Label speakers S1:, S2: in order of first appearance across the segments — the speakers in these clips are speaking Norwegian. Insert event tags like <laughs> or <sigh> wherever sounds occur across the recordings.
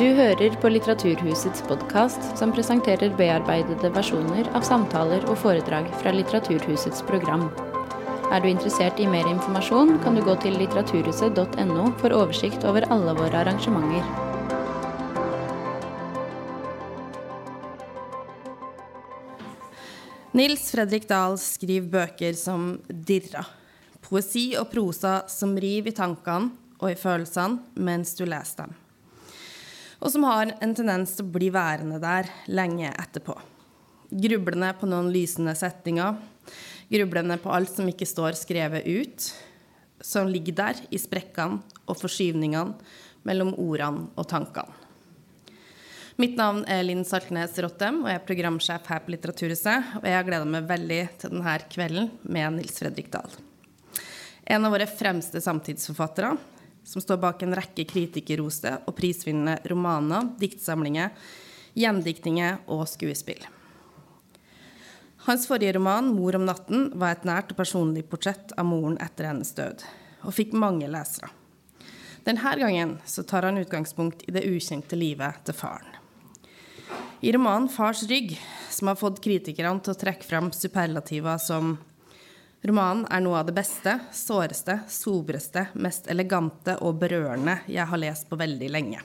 S1: Du hører på Litteraturhusets podkast, som presenterer bearbeidede versjoner av samtaler og foredrag fra Litteraturhusets program. Er du interessert i mer informasjon, kan du gå til litteraturhuset.no for oversikt over alle våre arrangementer.
S2: Nils Fredrik Dahl skriver bøker som dirra. Poesi og prosa som river i tankene og i følelsene mens du leser dem. Og som har en tendens til å bli værende der lenge etterpå. Grublende på noen lysende setninger. Grublende på alt som ikke står skrevet ut. Som ligger der i sprekkene og forskyvningene mellom ordene og tankene. Mitt navn er Linn Saltnes Rottem, og jeg er programsjef her på Litteraturhuset. Og jeg har gleda meg veldig til denne kvelden med Nils Fredrik Dahl. En av våre fremste samtidsforfattere, som står bak en rekke kritikerroste og prisvinnende romaner, diktsamlinger, gjendiktninger og skuespill. Hans forrige roman, 'Mor om natten', var et nært og personlig portrett av moren etter hennes død, og fikk mange lesere. Denne gangen tar han utgangspunkt i det ukjente livet til faren. I romanen 'Fars rygg', som har fått kritikerne til å trekke fram superlativer som Romanen er noe av det beste, såreste, sobreste, mest elegante og berørende jeg har lest på veldig lenge.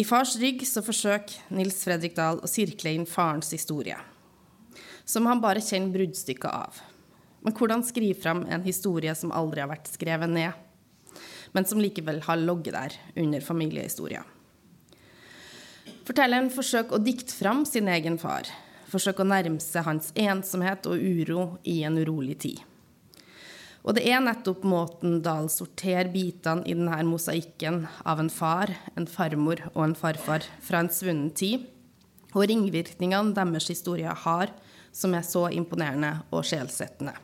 S2: I Fars rygg så forsøker Nils Fredrik Dahl å sirkle inn farens historie, som han bare kjenner bruddstykket av. Men hvordan skrive fram en historie som aldri har vært skrevet ned, men som likevel har logget der under familiehistoria? Fortelleren forsøker å dikte fram sin egen far, forsøke å nærme seg hans ensomhet og uro i en urolig tid. Og det er nettopp måten Dahl sorterer bitene i denne mosaikken av en far, en farmor og en farfar fra en svunnen tid, og ringvirkningene deres historier har, som er så imponerende og sjelsettende.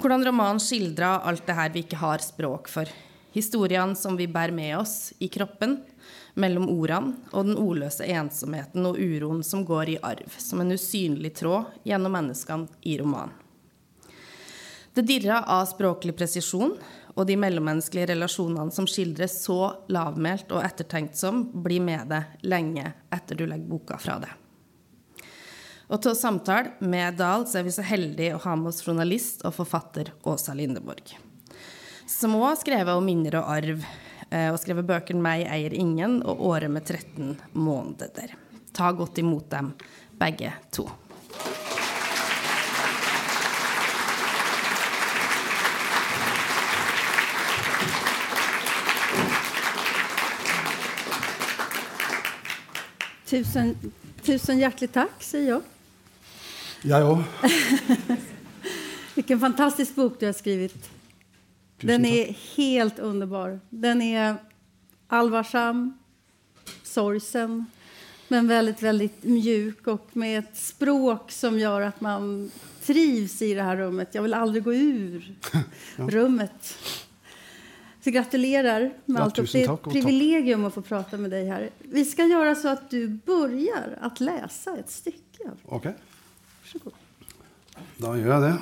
S2: Hvordan romanen skildrer alt det her vi ikke har språk for. Historiene som vi bærer med oss i kroppen, mellom ordene og den ordløse ensomheten og uroen som går i arv, som en usynlig tråd gjennom menneskene i romanen. Det dirrer av språklig presisjon, og de mellommenneskelige relasjonene som skildres så lavmælt og ettertenkt som, blir med deg lenge etter du legger boka fra deg. Og til å samtale med Dahl så er vi så heldige å ha med oss journalist og forfatter Åsa Lindeborg. Som òg har skrevet om minner og arv, og skrevet bøkene 'Meg eier ingen' og 'Året med 13 måneder'. Ta godt imot dem, begge to.
S3: Tusen, tusen hjertelig takk, sier jeg.
S4: Jeg òg. <laughs>
S3: Hvilken fantastisk bok du har skrevet. Den är helt underbar. Den är allvarsam, sorgsen, men väldigt, väldigt mjuk och med ett språk som gör att man trivs i det här rummet. Jag vill aldrig gå ur <laughs> ja. rummet. Så gratulerar med ja, allt. Det är ett privilegium att få prata med dig här. Vi ska göra så att du börjar att läsa ett stycke.
S4: Okej. Okay. Varsågod. Då gör jag det.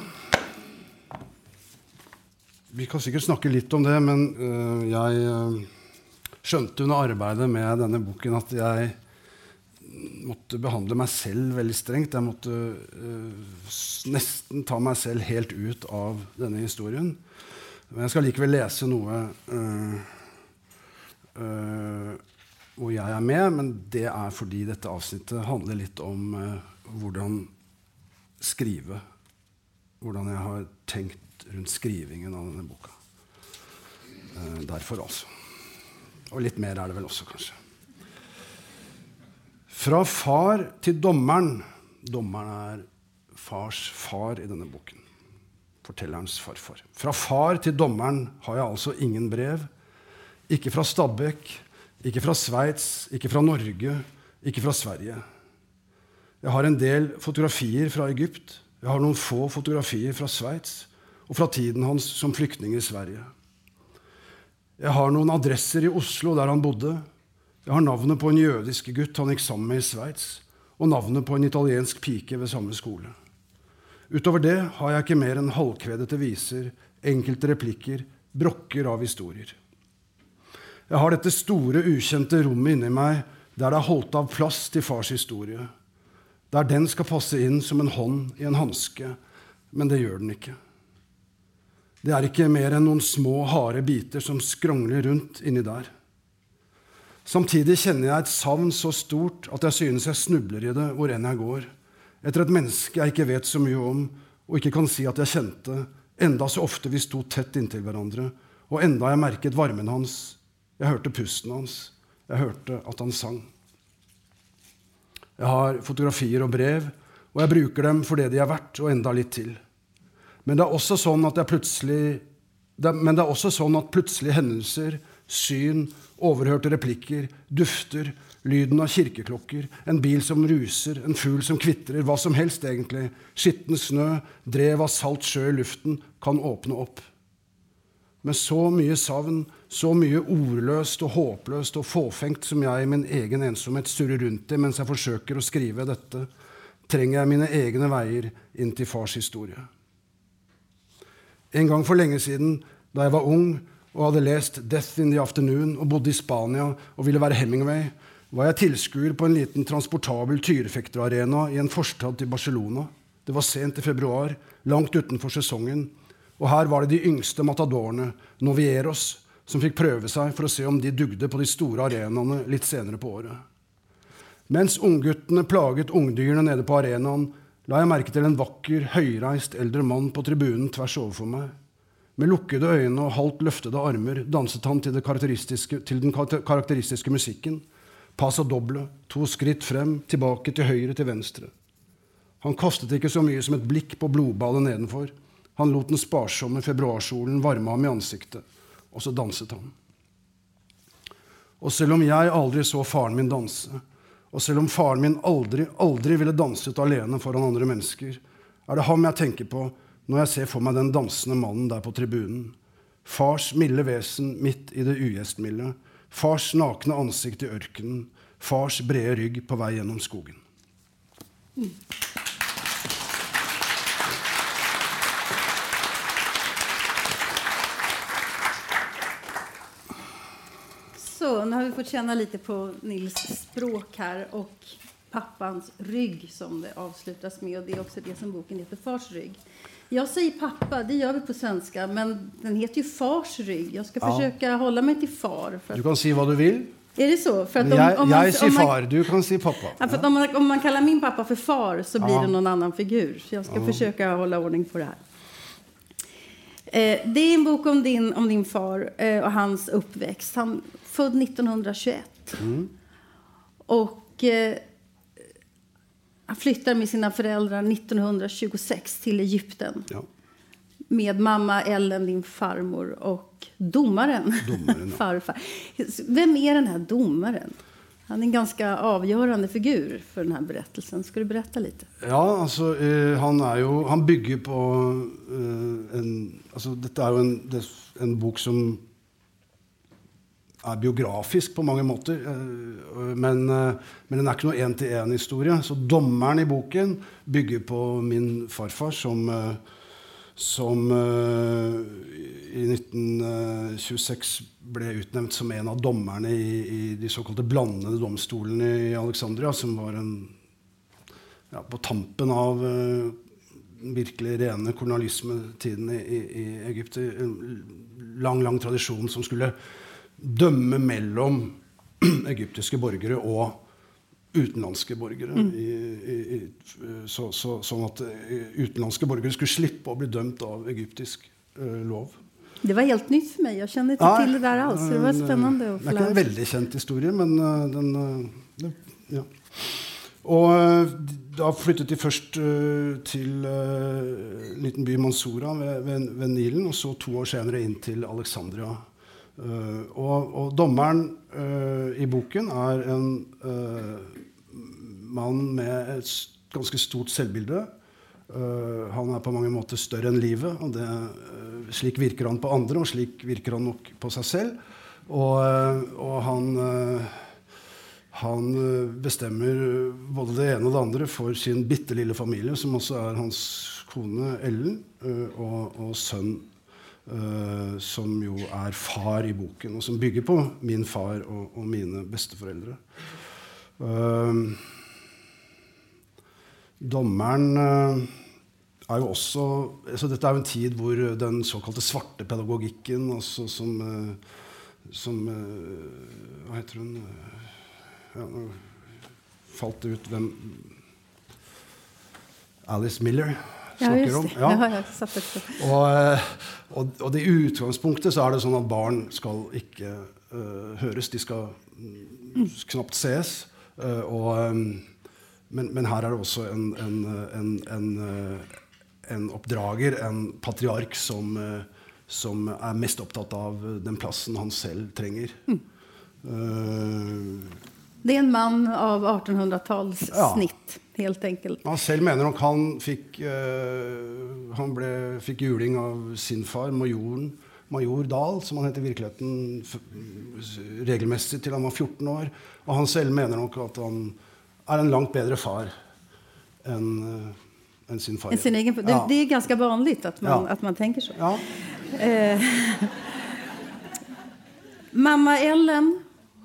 S4: Vi kan sikkert snakke litt om det, men uh, jeg uh, skjønte under arbeidet med denne boken at jeg måtte behandle meg selv veldig strengt. Jeg måtte uh, nesten ta meg selv helt ut av denne historien. Men jeg skal likevel lese noe hvor jeg er med, men det er fordi dette avsnittet handler litt om hvordan skrive. Hvordan jeg har tenkt rundt skrivingen av denne boka. Eh, derfor, altså. Og litt mer er det vel også, kanskje. Fra far til dommeren. Dommeren er fars far i denne boken. Fortellerens farfar. Fra far til dommeren har jeg altså ingen brev. Ikke fra Stabekk, ikke fra Sveits, ikke fra Norge, ikke fra Sverige. Jeg har en del fotografier fra Egypt. Jeg har noen få fotografier fra Sveits og fra tiden hans som flyktning i Sverige. Jeg har noen adresser i Oslo der han bodde. Jeg har navnet på en jødisk gutt han gikk sammen med i Sveits, og navnet på en italiensk pike ved samme skole. Utover det har jeg ikke mer enn halvkvedete viser, enkelte replikker, brokker av historier. Jeg har dette store, ukjente rommet inni meg der det er holdt av plass til fars historie. Der den skal passe inn som en hånd i en hanske. Men det gjør den ikke. Det er ikke mer enn noen små, harde biter som skrongler rundt inni der. Samtidig kjenner jeg et savn så stort at jeg synes jeg snubler i det hvor enn jeg går. Etter et menneske jeg ikke vet så mye om, og ikke kan si at jeg kjente, enda så ofte vi sto tett inntil hverandre, og enda jeg merket varmen hans, jeg hørte pusten hans, jeg hørte at han sang. Jeg har fotografier og brev, og jeg bruker dem for det de er verdt, og enda litt til. Men det er også sånn at, det, men det er også sånn at plutselige hendelser, syn, overhørte replikker, dufter, lyden av kirkeklokker, en bil som ruser, en fugl som kvitrer, hva som helst egentlig, skitten snø, drev av salt sjø i luften, kan åpne opp. Med så mye savn, så mye ordløst og håpløst og fåfengt som jeg i min egen ensomhet surrer rundt i mens jeg forsøker å skrive dette, trenger jeg mine egne veier inn til fars historie. En gang for lenge siden, da jeg var ung og hadde lest 'Death in the Afternoon' og bodde i Spania og ville være Hemingway, var jeg tilskuer på en liten transportabel tyrefekterarena i en forstad til Barcelona. Det var sent i februar, langt utenfor sesongen. Og her var det de yngste matadorene, novieros, som fikk prøve seg for å se om de dugde på de store arenaene litt senere på året. Mens ungguttene plaget ungdyrene nede på arenaen, la jeg merke til en vakker, høyreist eldre mann på tribunen tvers overfor meg. Med lukkede øyne og halvt løftede armer danset han til, til den karakteristiske musikken. Passa doble, to skritt frem, tilbake til høyre, til venstre. Han kastet ikke så mye som et blikk på blodbadet nedenfor. Han lot den sparsomme februarsolen varme ham i ansiktet, og så danset han. Og selv om jeg aldri så faren min danse, og selv om faren min aldri, aldri ville danset alene foran andre mennesker, er det ham jeg tenker på når jeg ser for meg den dansende mannen der på tribunen. Fars milde vesen midt i det ugjestmilde. Fars nakne ansikt i ørkenen. Fars brede rygg på vei gjennom skogen. Mm.
S3: Så, nu har vi fått känna lite på Nils språk här och pappans rygg som det avslutas med. Och det är också det som boken heter, Fars rygg. Jag säger pappa, det gör vi på svenska, men den heter ju Fars rygg. Jag ska ja. försöka hålla mig till far.
S4: du kan si vad du vill.
S3: Är det så?
S4: För att om, jag, om man, jag säger far, du kan säga pappa.
S3: Ja, för om, man, om man kallar min pappa för far så blir ja. det någon annan figur. Så jag ska försöka hålla ordning på det här. Eh, det är en bok om din, om din far eh, och hans uppväxt. Han född 1921. Mm. Och eh, han flyttar med sina föräldrar 1926 till Egypten. Ja. Med mamma Ellen, din farmor, och domaren, domaren ja. <laughs> farfar. Vem är den här domaren? Han är en ganska avgörande figur för den här berättelsen. Ska du berätta lite?
S4: Ja, alltså, eh, han, är ju, han bygger på eh, en... Alltså, detta är en, en bok som er biografisk på mange måter. Eh, men, eh, men den er ikke noe én-til-én-historie. Så dommeren i boken bygger på min farfar, som, eh, som i 1926 ble utnevnt som en av dommerne i, i de såkalte blandede domstolene i Alexandria, som var en ja, på tampen av virkelig rene kolonialismetiden i, i, i Egypt. En lang, lang tradisjon som skulle dømme mellom <clears throat> egyptiske borgere og utenlandske borgere. Mm. I, i, så, så, sånn at eh, utenlandske borgere skulle slippe å bli dømt av egyptisk uh, lov.
S3: Det var helt nytt for meg. Jeg kjenner ikke ja, til det der Altså. Det var spennende.
S4: Det er ikke en veldig kjent historie, men uh, den uh, ja. Og da flyttet de først til uh, liten by Mansoura ved, ved, ved Nilen, og så to år senere inn til Alexandria Uh, og, og, dommeren uh, i boken er en uh, mann med et ganske stort selvbilde. han er på mange måter større enn livet. og det, Slik virker han på andre, og slik virker han nok på seg selv. Og, og han, han bestemmer både det ene og det andre for sin bitte lille familie, som også er hans kone Ellen og, og sønn Uh, som jo er far i boken, og som bygger på min far og, og mine besteforeldre. Uh, dommeren uh, er jo også altså Dette er jo en tid hvor den såkalte svarte pedagogikken, altså som, som Hva heter hun ja, falt ut hvem Alice Miller snakker om.
S3: Ja.
S4: Og, eh, og, og i utgangspunktet så er det sånn at barn skal ikke uh, høres. De skal mm, knapt ses. Uh, og, um, men, men, her er det også en, en, en, en, en oppdrager, en patriark, som, uh, som, er mest opptatt av den plassen han selv trenger. Mm.
S3: det er en mann av 1800-tallssnitt. Ja helt enkelt.
S4: Han selv mener nok han fikk, uh, han ble, fikk juling av sin far, majoren, major Dahl, som han het i virkeligheten regelmessig til han var 14 år. Og han selv mener nok at han er en langt bedre far enn uh, enn sin far.
S3: En sin egen, det, ja. det, er ganske vanlig at man, ja. at man tenker sånn. Ja. Eh, <laughs> mamma Ellen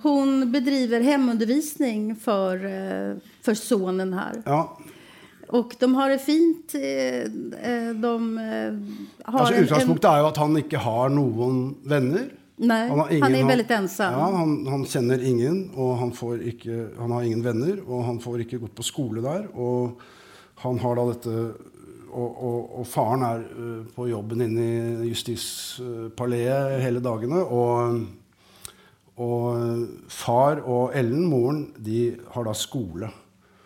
S3: hun bedriver hemundervisning for, eh, for sonen her.
S4: Ja.
S3: Og de har det fint. Eh, eh, de
S4: har altså, utgangspunktet er jo at han ikke har noen venner.
S3: Nei, han, ingen, han er veldig ensom.
S4: Ja, han, han, kjenner ingen, og han, ikke, han, har ingen venner. Og han får ikke gått på skole der. Og han har da dette og, og, og faren er på jobben inne i Justispaleet hele dagene. Og og far og Ellen, moren, de har da skole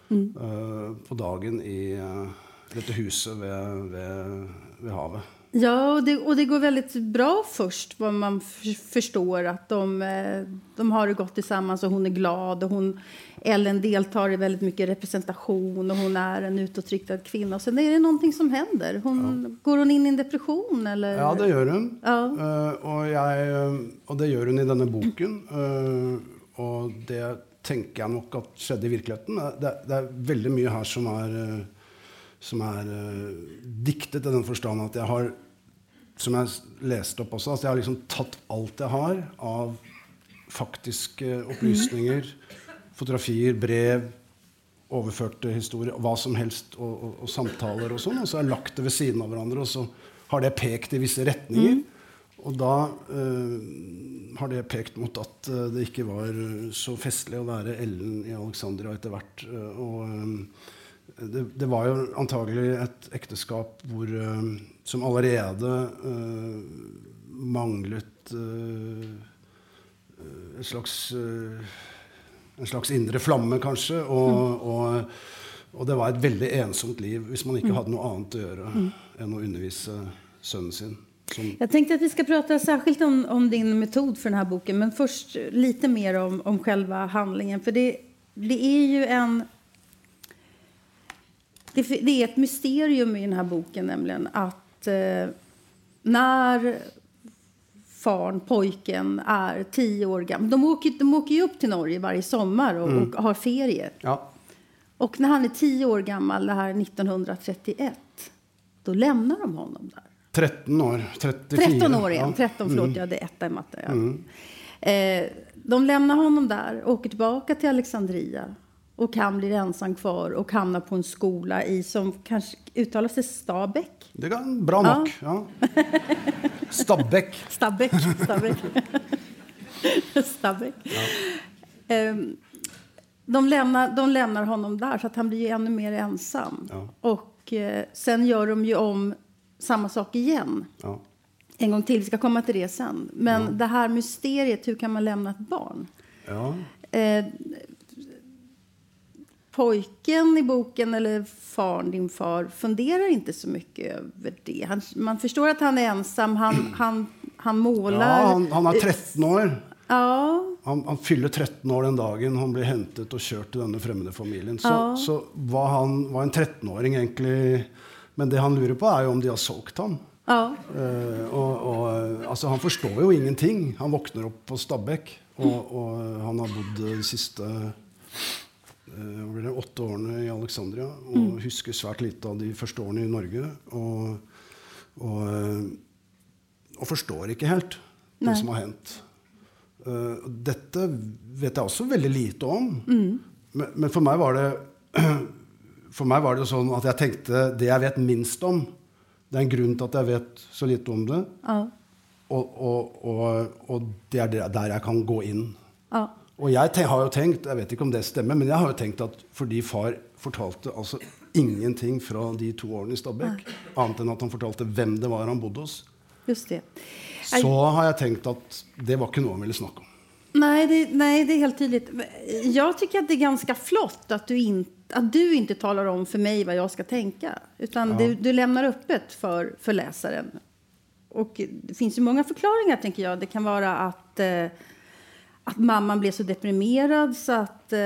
S4: mm. uh, på dagen i uh, dette huset ved, ved, ved havet.
S3: Ja, og det, og det, går veldig bra først, hvor man forstår at de, eh, de, har det godt sammen, og hun er glad. og hun, Ellen deltar i veldig mye representasjon, og hun er en utåtriktad kvinne. Og så er det noe som hender. Hon, ja. Går hun inn i en depresjon? Eller?
S4: Ja, det gjør hun. Ja. Uh, og, jeg, og, det gjør hun i denne boken. Uh, og det tenker jeg nok at skjedde i virkeligheten. Det, det er veldig mye her som er uh, som er uh, diktet i den forstand at jeg har Som jeg leste opp også, at jeg har liksom tatt alt jeg har av faktiske opplysninger, fotografier, brev, overførte historier, hva som helst, og, og, og samtaler og sånn, og så har jeg lagt det ved siden av hverandre, og så har det pekt i visse retninger. Mm. Og da øh, har det pekt mot at øh, det ikke var så festlig å være Ellen i Alexandria etter hvert. Øh, og det, det, var jo antagelig et ekteskap hvor, som allerede manglet et slags, en slags indre flamme, kanskje. Og, mm. og, og, det var et veldig ensomt liv hvis man ikke mm. hadde noe annet å gjøre mm. enn å undervise sønnen sin.
S3: Som Jeg tenkte at vi skal prate særskilt om, om, din metod for denne boken, men først litt mer om, om selve handlingen. For det, det er jo en det, det, er et mysterium i denne boken, nemlig at eh, när farn, pojken, är tio år gammal. De åker, de åker ju upp till Norge varje sommar och, mm. och har ferie.
S4: Ja.
S3: Och när han är tio år gammal, det här 1931, då lämnar de honom där.
S4: 13 år. 34.
S3: 13 år igen. Ja. 13, förlåt, mm. jag hade etta i matte. Ja. Mm. Eh, de lämnar honom där, åker tillbaka till Alexandria och han blir ensam kvar och hamnar på en skola i, som kanske uttalas i Stabäck.
S4: Det kan bra nok. Ja. ja. Stabæk.
S3: Stabæk. Stabæk. Stabæk. Ja. Um, de, lämnar, de lämnar honom där, så att han blir ännu mer ensam. Ja. Och eh, sen gör de ju om samma sak igen. Ja. En gång till. Vi ska komma till det sen. Men det här mysteriet, hur kan man lämna ett barn?
S4: Ja.
S3: Eh, pojken i boken, eller faren, din far, funderar inte så mycket över det. Han, man förstår att han är ensam. Han, han, han målar.
S4: Ja, han, han er 13 år.
S3: Ja.
S4: Han, han, fyller 13 år den dagen han blir hentet og kjørt til denne fremmede familien. Så, ja. så var han var en 13-åring egentlig Men det han lurer på, er jo om de har solgt ham.
S3: Ja.
S4: Uh, og, og, altså, han forstår jo ingenting. Han våkner opp på Stabekk, og, og han har bodd de siste uh, åtte årene i Alexandria og mm. husker svært lite av de første årene i Norge. Og, og, eh, og forstår ikke helt det som har hendt. Uh, dette vet jeg også veldig lite om. Mm. Men, men, for meg var det <clears throat> for meg var det sånn at jeg tenkte det jeg vet minst om, det er en grunn til at jeg vet så lite om det. Ja. Og, og, og, og, det er der jeg kan gå inn. Ja. Og jeg har jo tenkt, jeg vet ikke om det stemmer, men jeg har jo tenkt at fordi far fortalte altså ingenting fra de to årene i Stabekk, annet enn at han fortalte hvem det var han bodde hos,
S3: Just det.
S4: så har jeg tenkt at det var ikke noe han ville snakke om.
S3: Nei, det, nei, det er helt tydelig. Jeg syns att det er ganske flott at du, in, at du ikke taler om for meg hva jeg skal tenke. Utan ja. du, du lämnar öppet for, for leseren. Og det fins mange forklaringer, tenker jeg. Det kan være at eh, att mamman blev så deprimerad så att eh,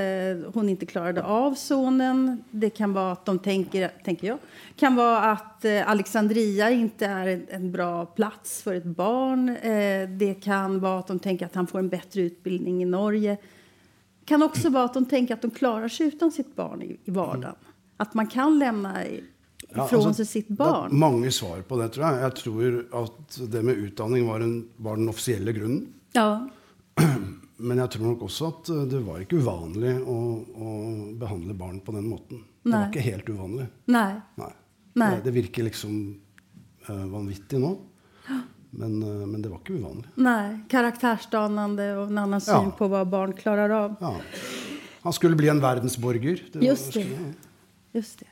S3: hon inte klarade av sonen. Det kan vara att de tänker, tänker jag, kan vara att eh, Alexandria inte är en, en, bra plats för ett barn. Eh, det kan vara att de tänker att han får en bättre utbildning i Norge. Det kan också vara att de tänker att de klarar sig utan sitt barn i, i vardagen. At Att man kan lämna ifrån ja, altså, seg sitt barn.
S4: Det er mange svar på det, tror jeg. Jeg tror at det med utdanning var, en, var den offisielle grunnen.
S3: Ja. <clears throat> <clears throat>
S4: Men jeg tror nok også at eh, det var ikke uvanlig å, å behandle barn på den måten. Nei. Det var ikke helt uvanlig.
S3: Nei.
S4: Nei. Nei. Det, det, virker liksom uh, vanvittig nå. Men, uh, men, det var ikke uvanlig.
S3: Nei. Karakterdannende og en annen syn ja. på hva barn klarer av.
S4: Ja. Han skulle bli en verdensborger.
S3: Det Just, det. Skulle, Just det.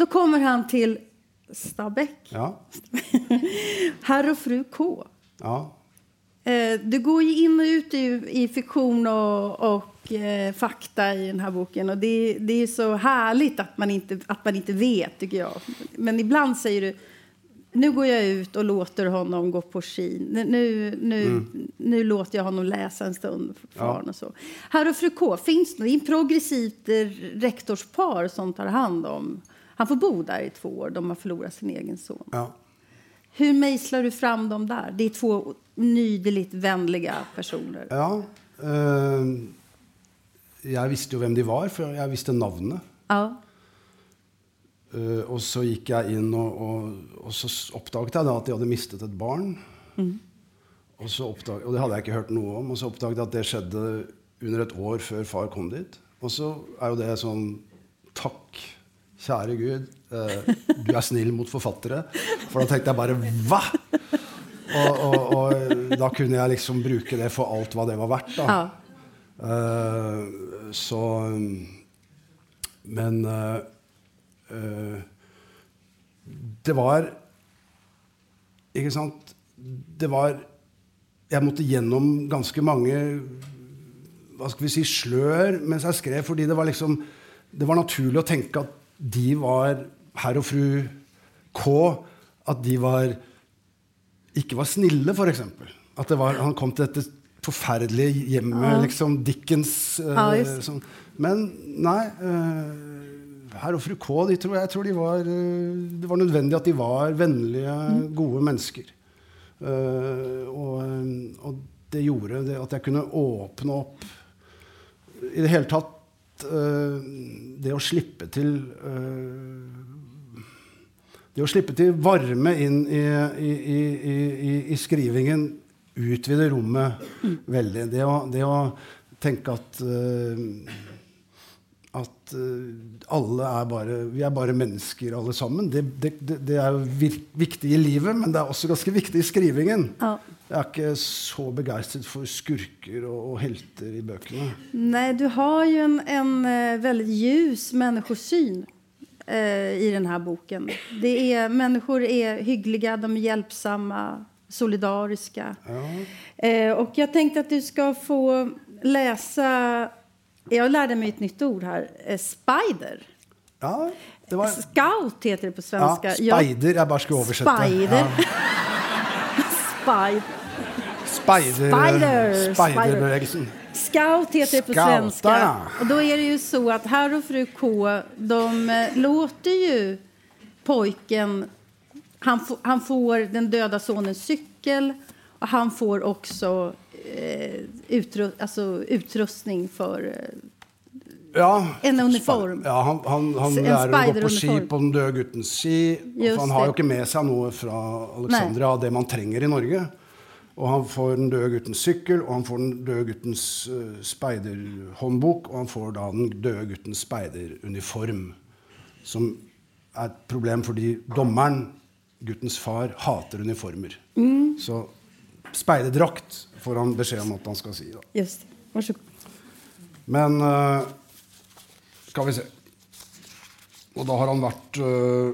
S3: Da kommer han til Stabekk.
S4: Ja. <laughs>
S3: Herr og fru K.
S4: Ja.
S3: Eh, du går ju in och ut i, i fiktion och, och eh, fakta i den här boken. Och det, det är så härligt att man, inte, att man inte vet, tycker jag. Men ibland säger du nu går jag ut och låter honom gå på ski. Nu, nu, mm. nu låter jag honom läsa en stund för ja. och så. Herr och fru K, finns det ett progressivt rektorspar som tar hand om... Han får bo där i två år. De har förlorat sin egen son.
S4: Ja.
S3: Hur mejslar du fram dem där? Det är två nydeligt vänliga personer.
S4: Ja. Eh, jeg visste jo hvem de var, for jeg visste navnet.
S3: Ja.
S4: Eh, og så gikk jeg inn, og, og, og så oppdaget jeg at de hadde mistet et barn. Mm. Og, oppdaget, og, det hadde jeg ikke hørt noe om. Og så oppdaget jeg at det skjedde under et år før far kom dit. Og så er jo det sånn Takk, kjære Gud, du er snill mot forfattere. For da tenkte jeg bare Hva?! Og, og, og, da kunne jeg liksom bruke det for alt hva det var verdt. Da. Ja. Uh, så Men uh, uh, Det var Ikke sant? Det var Jeg måtte gjennom ganske mange hva skal vi si, slør mens jeg skrev, fordi det var liksom det var naturlig å tenke at de var herr og fru K. At de var ikke var snille, f.eks. At var, han kom til dette forferdelige hjemmet, ja. liksom Dickens uh, som, Men nei. Uh, herr og fru K, de tror, jeg tror de var, uh, det var nødvendig at de var vennlige, mm. gode mennesker. Og, og, det gjorde det at jeg kunne åpne opp I det hele tatt Det å slippe til det å slippe til varme inn i, i, i, i skrivingen utvider rommet mm. veldig. Det å, det å, tenke at uh, at uh, alle er bare Vi er bare mennesker, alle sammen. Det, det, det er viktig i livet, men det er også ganske viktig i skrivingen.
S3: Ja.
S4: Jeg er ikke så begeistret for skurker og, og, helter i bøkene.
S3: Nei, du har jo en, en uh, veldig ljus menneskesyn eh, i denne boken. Det är, människor är hyggliga, de är hjälpsamma, solidariska.
S4: Ja.
S3: Eh, och jag tänkte att du ska få läsa... Jag lärde mig ett nytt ord här. Eh, spider.
S4: Ja, det var...
S3: Scout heter det på svenska.
S4: Ja, spider. Jag bara ska översätta.
S3: Spider. Ja. <laughs> Spider.
S4: Spider. Spiderbevegelsen.
S3: Scout heter det på svenska. Och då är det ju så att herr och fru K, de eh, låter ju pojken... Han, han får den döda sonens cykel och han får också eh, utru alltså, utrustning för,
S4: Ja,
S3: En uniform.
S4: Ja, han, han, han lærer å gå på ski på Den døde guttens ski. Han har jo ikke med seg noe fra Alexandria av det man trenger i Norge. Og han får Den døde guttens sykkel, og han får Den døde guttens uh, speiderhåndbok, og han får da Den døde guttens speideruniform. Som er et problem fordi dommeren, guttens far, hater uniformer.
S3: Mm.
S4: Så speiderdrakt får han beskjed om at han skal si. da.
S3: Just det. god.
S4: Men uh, skal vi se Og da har han vært uh,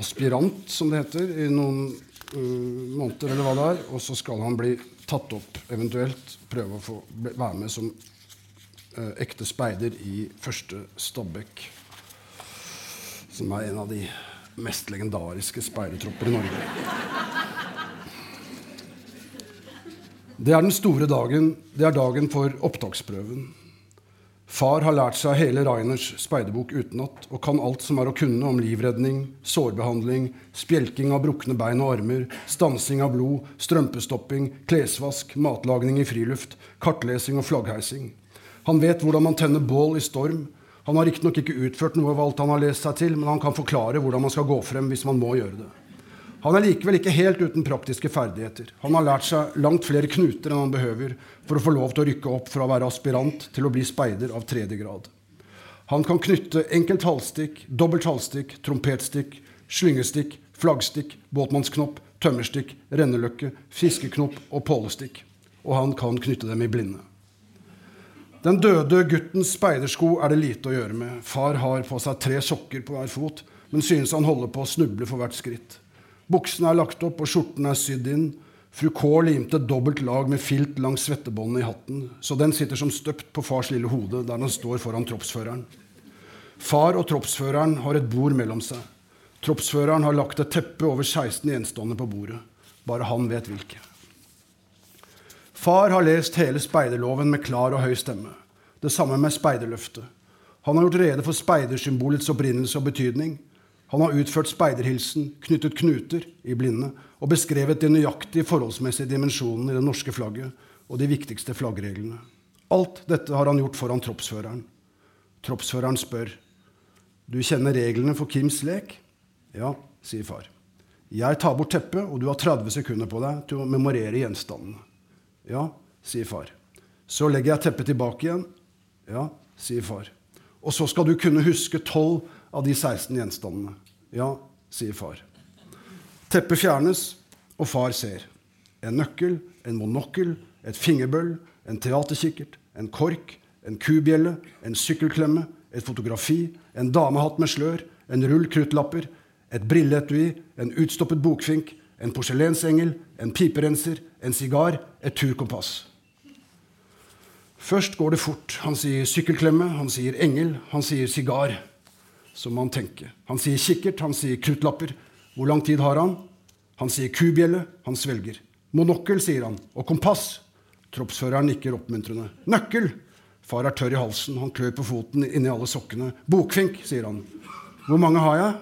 S4: aspirant, som det heter, i noen måneder, eller hva det er. Og så skal han bli tatt opp, eventuelt prøve å få være med som eh, ekte speider i første Stabekk. Som er en av de mest legendariske speidertropper i Norge. Det er den store dagen. Det er dagen for opptaksprøven. Far har lært seg hele Rainers speiderbok utenat og kan alt som er å kunne om livredning, sårbehandling, spjelking av brukne bein og armer, stansing av blod, strømpestopping, klesvask, matlagning i friluft, kartlesing og flaggheising. Han vet hvordan man tenner bål i storm. Han har riktignok ikke utført noe av alt han har lest seg til, men han kan forklare hvordan man skal gå frem hvis man må gjøre det. Han er likevel ikke helt uten praktiske ferdigheter. Han har lært seg langt flere knuter enn han behøver for å få lov til å rykke opp fra å være aspirant til å bli speider av tredje grad. Han kan knytte enkelt halvstikk, dobbelt halvstikk, trompetstikk, slyngestikk, flaggstikk, båtmannsknopp, tømmerstikk, renneløkke, fiskeknopp og pålestikk. Og han kan knytte dem i blinde. Den døde guttens speidersko er det lite å gjøre med. Far har på seg tre sokker på hver fot, men synes han holder på å snuble for hvert skritt. Buksene er lagt opp, og skjorten er sydd inn. Fru K limte dobbelt lag med filt langs svettebåndet i hatten, så den sitter som støpt på fars lille hode der den står foran troppsføreren. Far og troppsføreren har et bord mellom seg. Troppsføreren har lagt et teppe over 16 gjenstander på bordet. Bare han vet hvilke. Far har lest hele speiderloven med klar og høy stemme. Det samme med speiderløftet. Han har gjort rede for speidersymbolets opprinnelse og betydning. Han har utført speiderhilsen, knyttet knuter i blinde og beskrevet de nøyaktige forholdsmessige dimensjonene i det norske flagget og de viktigste flaggreglene. Alt dette har han gjort foran troppsføreren. Troppsføreren spør. Du kjenner reglene for Kims lek? Ja, sier far. Jeg tar bort teppet, og du har 30 sekunder på deg til å memorere gjenstandene. Ja, sier far. Så legger jeg teppet tilbake igjen. Ja, sier far. Og så skal du kunne huske 12 av de 16 gjenstandene. Ja, sier far. Teppet fjernes, og far ser. En nøkkel, en monokkel, et fingerbøll, en teaterkikkert, en kork, en kubjelle, en sykkelklemme, et fotografi, en damehatt med slør, en rull kruttlapper, et brilleetui, en utstoppet bokfink, en porselensengel, en piperenser, en sigar, et turkompass. Først går det fort. Han sier sykkelklemme, han sier engel, han sier sigar. Så må han tenke. Han sier kikkert, han sier kruttlapper. Hvor lang tid har han? Han sier kubjelle, han svelger. Monokkel, sier han. Og kompass. Troppsføreren nikker oppmuntrende. Nøkkel! Far er tørr i halsen, han klør på foten inni alle sokkene. Bokfink, sier han. Hvor mange har jeg?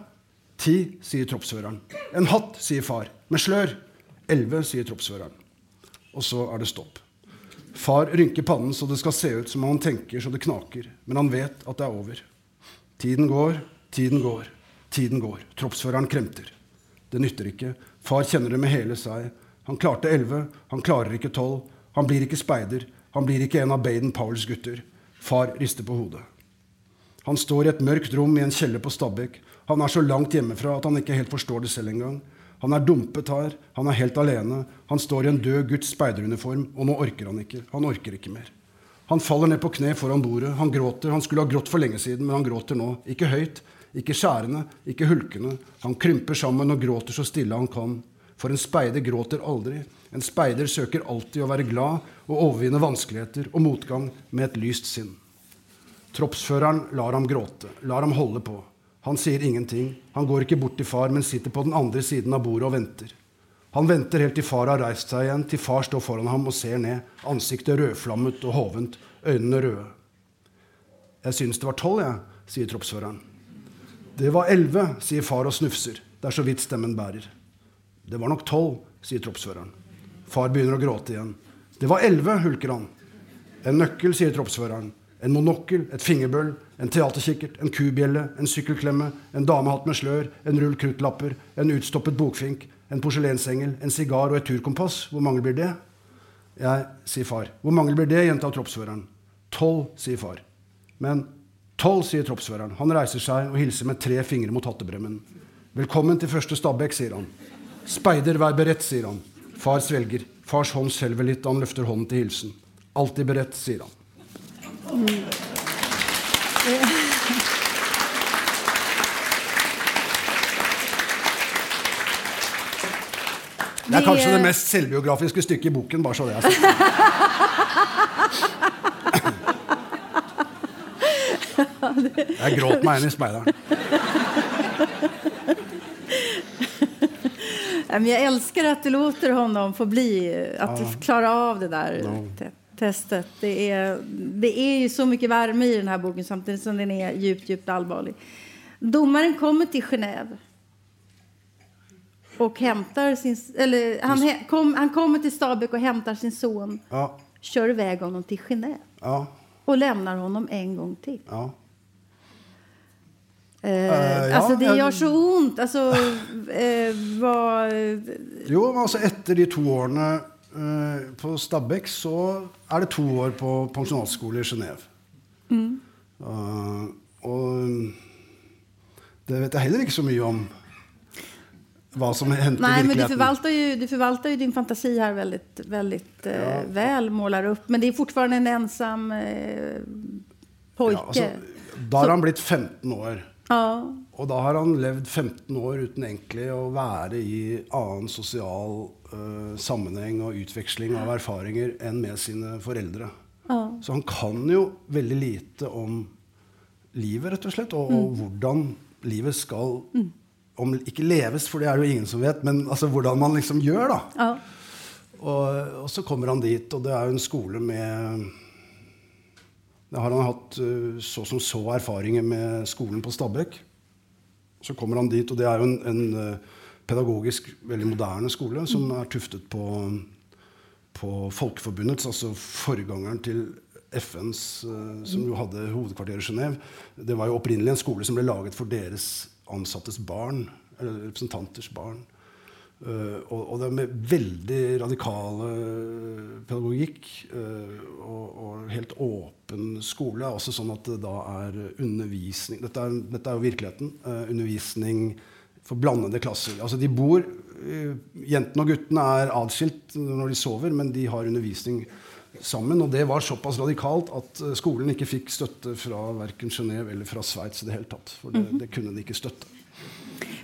S4: Ti, sier troppsføreren. En hatt, sier far. Med slør. Elleve, sier troppsføreren. Og så er det stopp. Far rynker pannen så det skal se ut som om han tenker så det knaker, men han vet at det er over. Tiden går, tiden går, tiden går. Troppsføreren kremter. Det nytter ikke. Far kjenner det med hele seg. Han klarte elleve, han klarer ikke tolv. Han blir ikke speider. Han blir ikke en av Baden Powells gutter. Far rister på hodet. Han står i et mørkt rom i en kjeller på Stabekk. Han er så langt hjemmefra at han ikke helt forstår det selv engang. Han er dumpet her, han er helt alene. Han står i en død Guds speideruniform, og nå orker han ikke. Han orker ikke mer. Han faller ned på kne foran bordet. Han gråter. Han skulle ha grått for lenge siden, men han gråter nå. Ikke høyt, ikke skjærende, ikke hulkende. Han krymper sammen og gråter så stille han kan. For en speider gråter aldri. En speider søker alltid å være glad og overvinne vanskeligheter og motgang med et lyst sinn. Troppsføreren lar ham gråte, lar ham holde på. Han sier ingenting. Han går ikke bort til far, men sitter på den andre siden av bordet og venter. Han venter helt til far har reist seg igjen, til far står foran ham og ser ned, ansiktet rødflammet og hovent, øynene røde. Jeg syns det var tolv, jeg, sier troppsføreren. Det var elleve, sier far og snufser. Det er så vidt stemmen bærer. Det var nok tolv, sier troppsføreren. Far begynner å gråte igjen. Det var elleve, hulker han. En nøkkel, sier troppsføreren. En monokkel, et fingerbøl, en teaterkikkert, en kubjelle, en sykkelklemme, en damehatt med slør, en rull kruttlapper, en utstoppet bokfink, en porselensengel, en sigar og et turkompass. Hvor mange blir det? Jeg sier far. Hvor mange blir det? gjentar troppsføreren. Tolv, sier far. Men tolv, sier troppsføreren. Han reiser seg og hilser med tre fingre mot hattebremmen. Velkommen til første Stabekk, sier han. Speider, vær beredt, sier han. Far svelger. Fars hånd skjelver litt, og han løfter hånden til hilsen. Alltid beredt, sier han. Det er kanskje det mest selvbiografiske stykket i boken. bare så det er sagt. <laughs> Jeg gråt meg inn i speideren.
S3: Jeg elsker at du låter honom få bli, at
S4: Ja.
S3: klara av det
S4: der
S3: te- testet. Det er, det er jo så mye varme i denne boken samtidig som den er djupt, djupt allvarlig. Domaren kommer til Genève och hämtar sin... Eller han, kom, han kommer till Stabekk och hämtar sin son,
S4: Ja,
S3: kör iväg honom till Genève
S4: ja,
S3: och lämnar honom en gång till.
S4: ja.
S3: Eh,
S4: ja,
S3: alltså det
S4: gjør
S3: gör så ont. Alltså, eh, vad...
S4: Jo, men altså etter de to årene eh, på Stabekk, så er det to år på pensjonatskole i Genéve. Uh, og det vet jeg heller ikke så mye om. Hva som hendte
S3: Nej, men du förvaltar, ju, du förvaltar ju din fantasi här väldigt, väldigt eh, väl, målar upp. Men det är fortfarande en ensam eh, pojke.
S4: Ja, altså, da har han blitt 15 år.
S3: Ja,
S4: Og da har han levd 15 år uten egentlig å være i annen sosial uh, sammenheng og utveksling av erfaringer enn med sine foreldre.
S3: ja.
S4: Så han kan jo veldig lite om livet, rett og slett, og, og hvordan livet skal om, Ikke leves, for det er det jo ingen som vet, men altså, hvordan man liksom gjør, da.
S3: ja.
S4: Og, og så kommer han dit, og det er jo en skole med Da har han hatt eh, så som så erfaringer med skolen på Stabekk. Så kommer han dit, og det er jo en, en eh, pedagogisk veldig moderne skole som er tuftet på, på Folkeforbundets, altså forgangeren til FNs, eh, som jo hadde hovedkvarteret i Genéve. Det var jo opprinnelig en skole som ble laget for deres ansattes barn, eller representanters barn. Uh, og, og det er med veldig radikale pedagogikk uh, og, og helt åpen skole. Også sånn at det da er undervisning Dette er, dette er jo virkeligheten. Uh, undervisning for blandede klasser. Altså de bor eh, Jentene og guttene er atskilt når de sover, men de har undervisning sammen. Og det var såpass radikalt at eh, skolen ikke fikk støtte fra verken Genéve eller fra Sveits i det hele tatt. For det, det kunne de ikke støtte.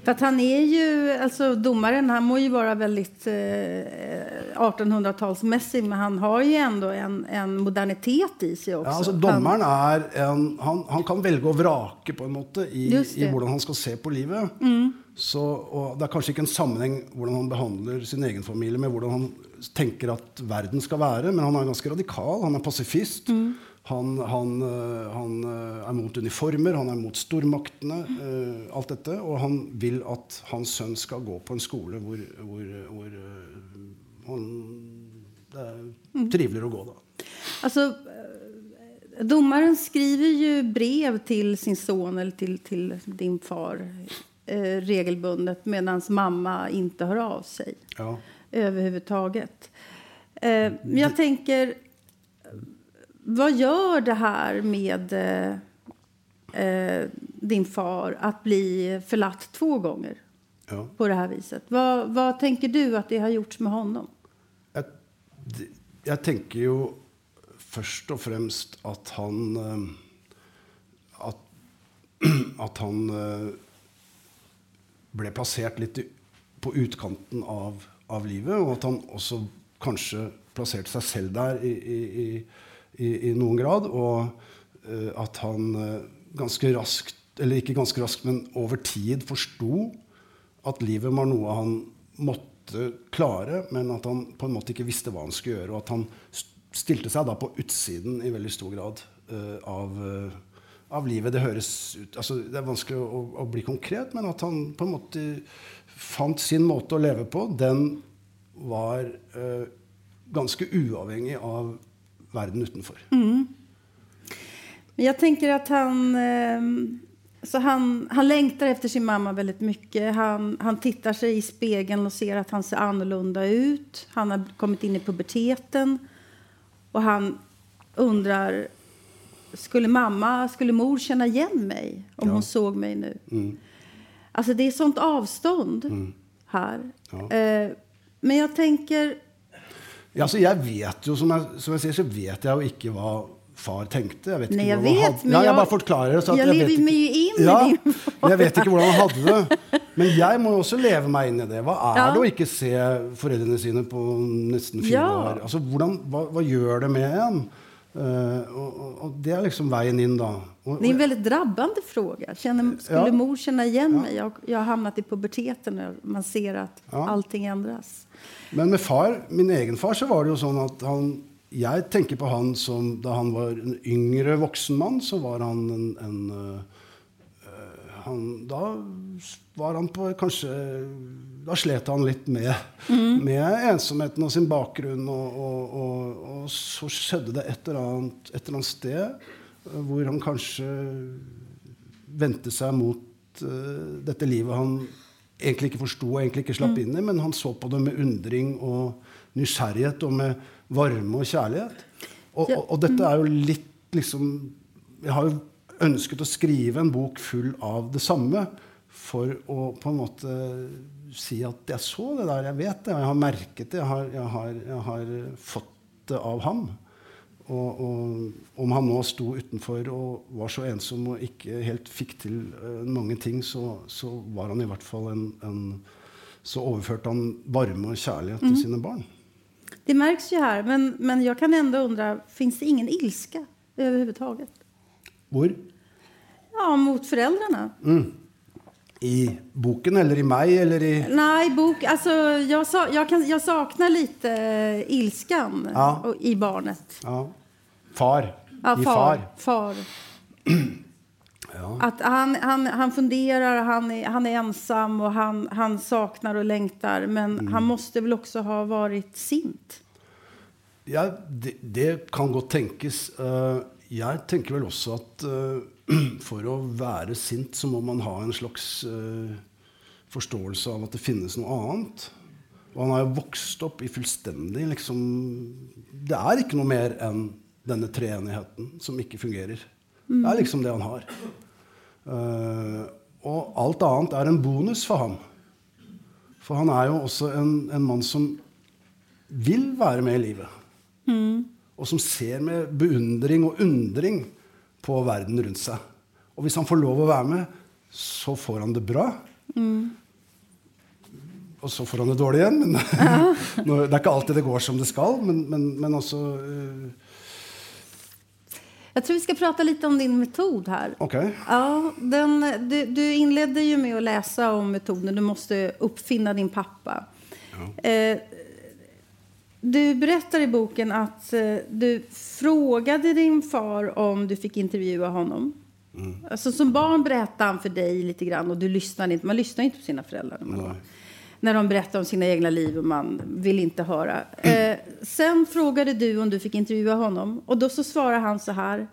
S3: For at han er jo, altså Dommeren han må jo være veldig eh, 1800-tallsmessig, men han har jo enda en, en modernitet i seg også.
S4: Ja, altså Dommeren er en, han, han kan velge å vrake på en måte i, i hvordan han skal se på livet. Så, og Det er kanskje ikke en sammenheng hvordan han behandler sin egen familie med hvordan han tenker at verden skal være, men han er ganske radikal. Han er pasifist. Han, han, øh, han øh, er mot uniformer, han er mot stormaktene. øh, alt dette. Og han vil at hans sønn skal gå på en skole hvor, hvor, hvor han, det er triveligere å gå. da.
S3: Altså, dommeren domaren skriver jo brev til sin son eller til, til din far eh, regelbundet mens mamma ikke hører av seg.
S4: Ja.
S3: Överhuvudtaget. Eh, men jag tänker, vad gör det här med eh, eh, din far att bli förlatt två gånger
S4: Ja.
S3: på det här viset? Vad, vad tänker du att det har gjort med honom?
S4: Jag, jag jeg tenker jo først og fremst at han att, At, at han eh, ble plassert litt på utkanten av, av livet, og at han også kanskje plasserte seg selv der i, i, i, i, noen grad. Og uh, at han eh, ganske raskt, eller ikke ganske raskt, men over tid forsto at livet var noe han måtte klare, men at han på en måte ikke visste hva han skulle gjøre. Og at han stilte seg da på utsiden i veldig stor grad uh, av, eh, av livet. Det høres ut altså Det er vanskelig å, å bli konkret, men at han på en måte fant sin måte å leve på. Den var eh, ganske uavhengig av verden utenfor.
S3: Mm. Jeg tenker at han... Eh, så han, han längtar efter sin mamma veldig mye. Han, han tittar sig i spegeln og ser at han ser annorlunda ut. Han har kommet inn i puberteten. Og han undrar, skulle mamma, skulle mor känna igen mig om
S4: Ja.
S3: hon såg mig nu?
S4: Mm.
S3: Alltså det är sånt avstånd her.
S4: Ja.
S3: Eh, men jeg tenker...
S4: Ja, altså, jeg vet jo, som jeg, som jeg sier, så vet jeg jo ikke hva far tenkte. Jeg vet ikke
S3: Nei, jeg vet,
S4: hadde- ja, jeg
S3: jeg-
S4: bare forklarer. Så at
S3: jeg lever meg jo inn i
S4: ja,
S3: din
S4: Jeg vet ikke hvordan han hadde det. <laughs> Men jeg må jo også leve meg inn i det. Hva er
S3: Ja.
S4: det å ikke se foreldrene sine på nesten fire
S3: Ja.
S4: år? Altså, hvordan, hva, hva gjør det med en? Eh, og, og, og det er liksom veien inn, da. Og,
S3: det är en väldigt drabbande fråga. Känner, skulle
S4: Ja.
S3: mor känna igen mig? Jag, jag har hamnat i puberteten og man ser att
S4: Ja.
S3: allting ändras.
S4: Men med far, min egen far så var det jo sånn at han Jeg tenker på han som Da han var en yngre voksen mann, så var han en, en øh, han, Da var han på kanskje Da slet han litt med, med ensomheten og sin bakgrunn. Og, og, og, og så skjedde det et eller annet, et eller annet sted øh, hvor han kanskje vendte seg mot uh, dette livet han egentlig ikke forsto og egentlig ikke slapp inn i, men han så på det med undring og nysgjerrighet og med varme og kjærlighet. Og, og, og dette er jo litt liksom Jeg har jo ønsket å skrive en bok full av det samme for å på en måte si at jeg så det der, jeg vet det, og jeg har merket det, jeg har, jeg har, jeg har fått det av ham. Og, og om han nå sto utenfor og var så ensom og ikke helt fikk til uh, mange ting, så, så var han i hvert fall en, en Så overførte han varme og kjærlighet til sine barn.
S3: Det merkes jo her, men, men jeg kan enda undre, fins det ingen ilske överhuvudtaget?
S4: Hvor?
S3: Ja, mot föräldrarna.
S4: I boken, eller i meg, eller i
S3: Nei, bok, alltså, jag, sa, jag, kan, jag saknar lite eh, ilskan
S4: Ja.
S3: i barnet.
S4: Ja. Far.
S3: Ja,
S4: I
S3: far.
S4: far. <clears throat>
S3: Att han, han, han funderar, han är, han är ensam och han, han saknar och längtar. Men
S4: Mm.
S3: han måste väl också ha varit sint?
S4: Ja, det, det kan godt tenkes. Eh, jeg tenker vel også at uh, <clears throat> for å være sint, så må man ha en slags uh, forståelse av at det finnes noe annet. Og han har jo vokst opp i fullstendig liksom Det er ikke noe mer enn denne treenigheten som ikke fungerer. Det er liksom det han har. Uh, og alt annet er en bonus for ham. For han er jo også en, en mann som vil være med i livet. Og som ser med beundring og undring på verden rundt seg. Og hvis han får lov å være med, så får han det bra. Og så får han det dårlig igjen. Men <laughs> ja. det er ikke alltid det går som det skal. Men, men, men også uh...
S3: Jeg tror vi skal prate litt om din metod her.
S4: Ok.
S3: Ja, den, du, du innledet jo med å lese om metoden. Du måtte oppfinne din pappa. Eh, du berättar i boken att eh, du frågade din far om du fick intervjua honom. Alltså, som barn berättade han för dig lite grann och du lyssnade inte. Man lyssnar inte på sina föräldrar när, man var, när de berättar om sina egna liv och man vill inte höra. Eh, sen frågade du om du fick intervjua honom och då så svarar han så här.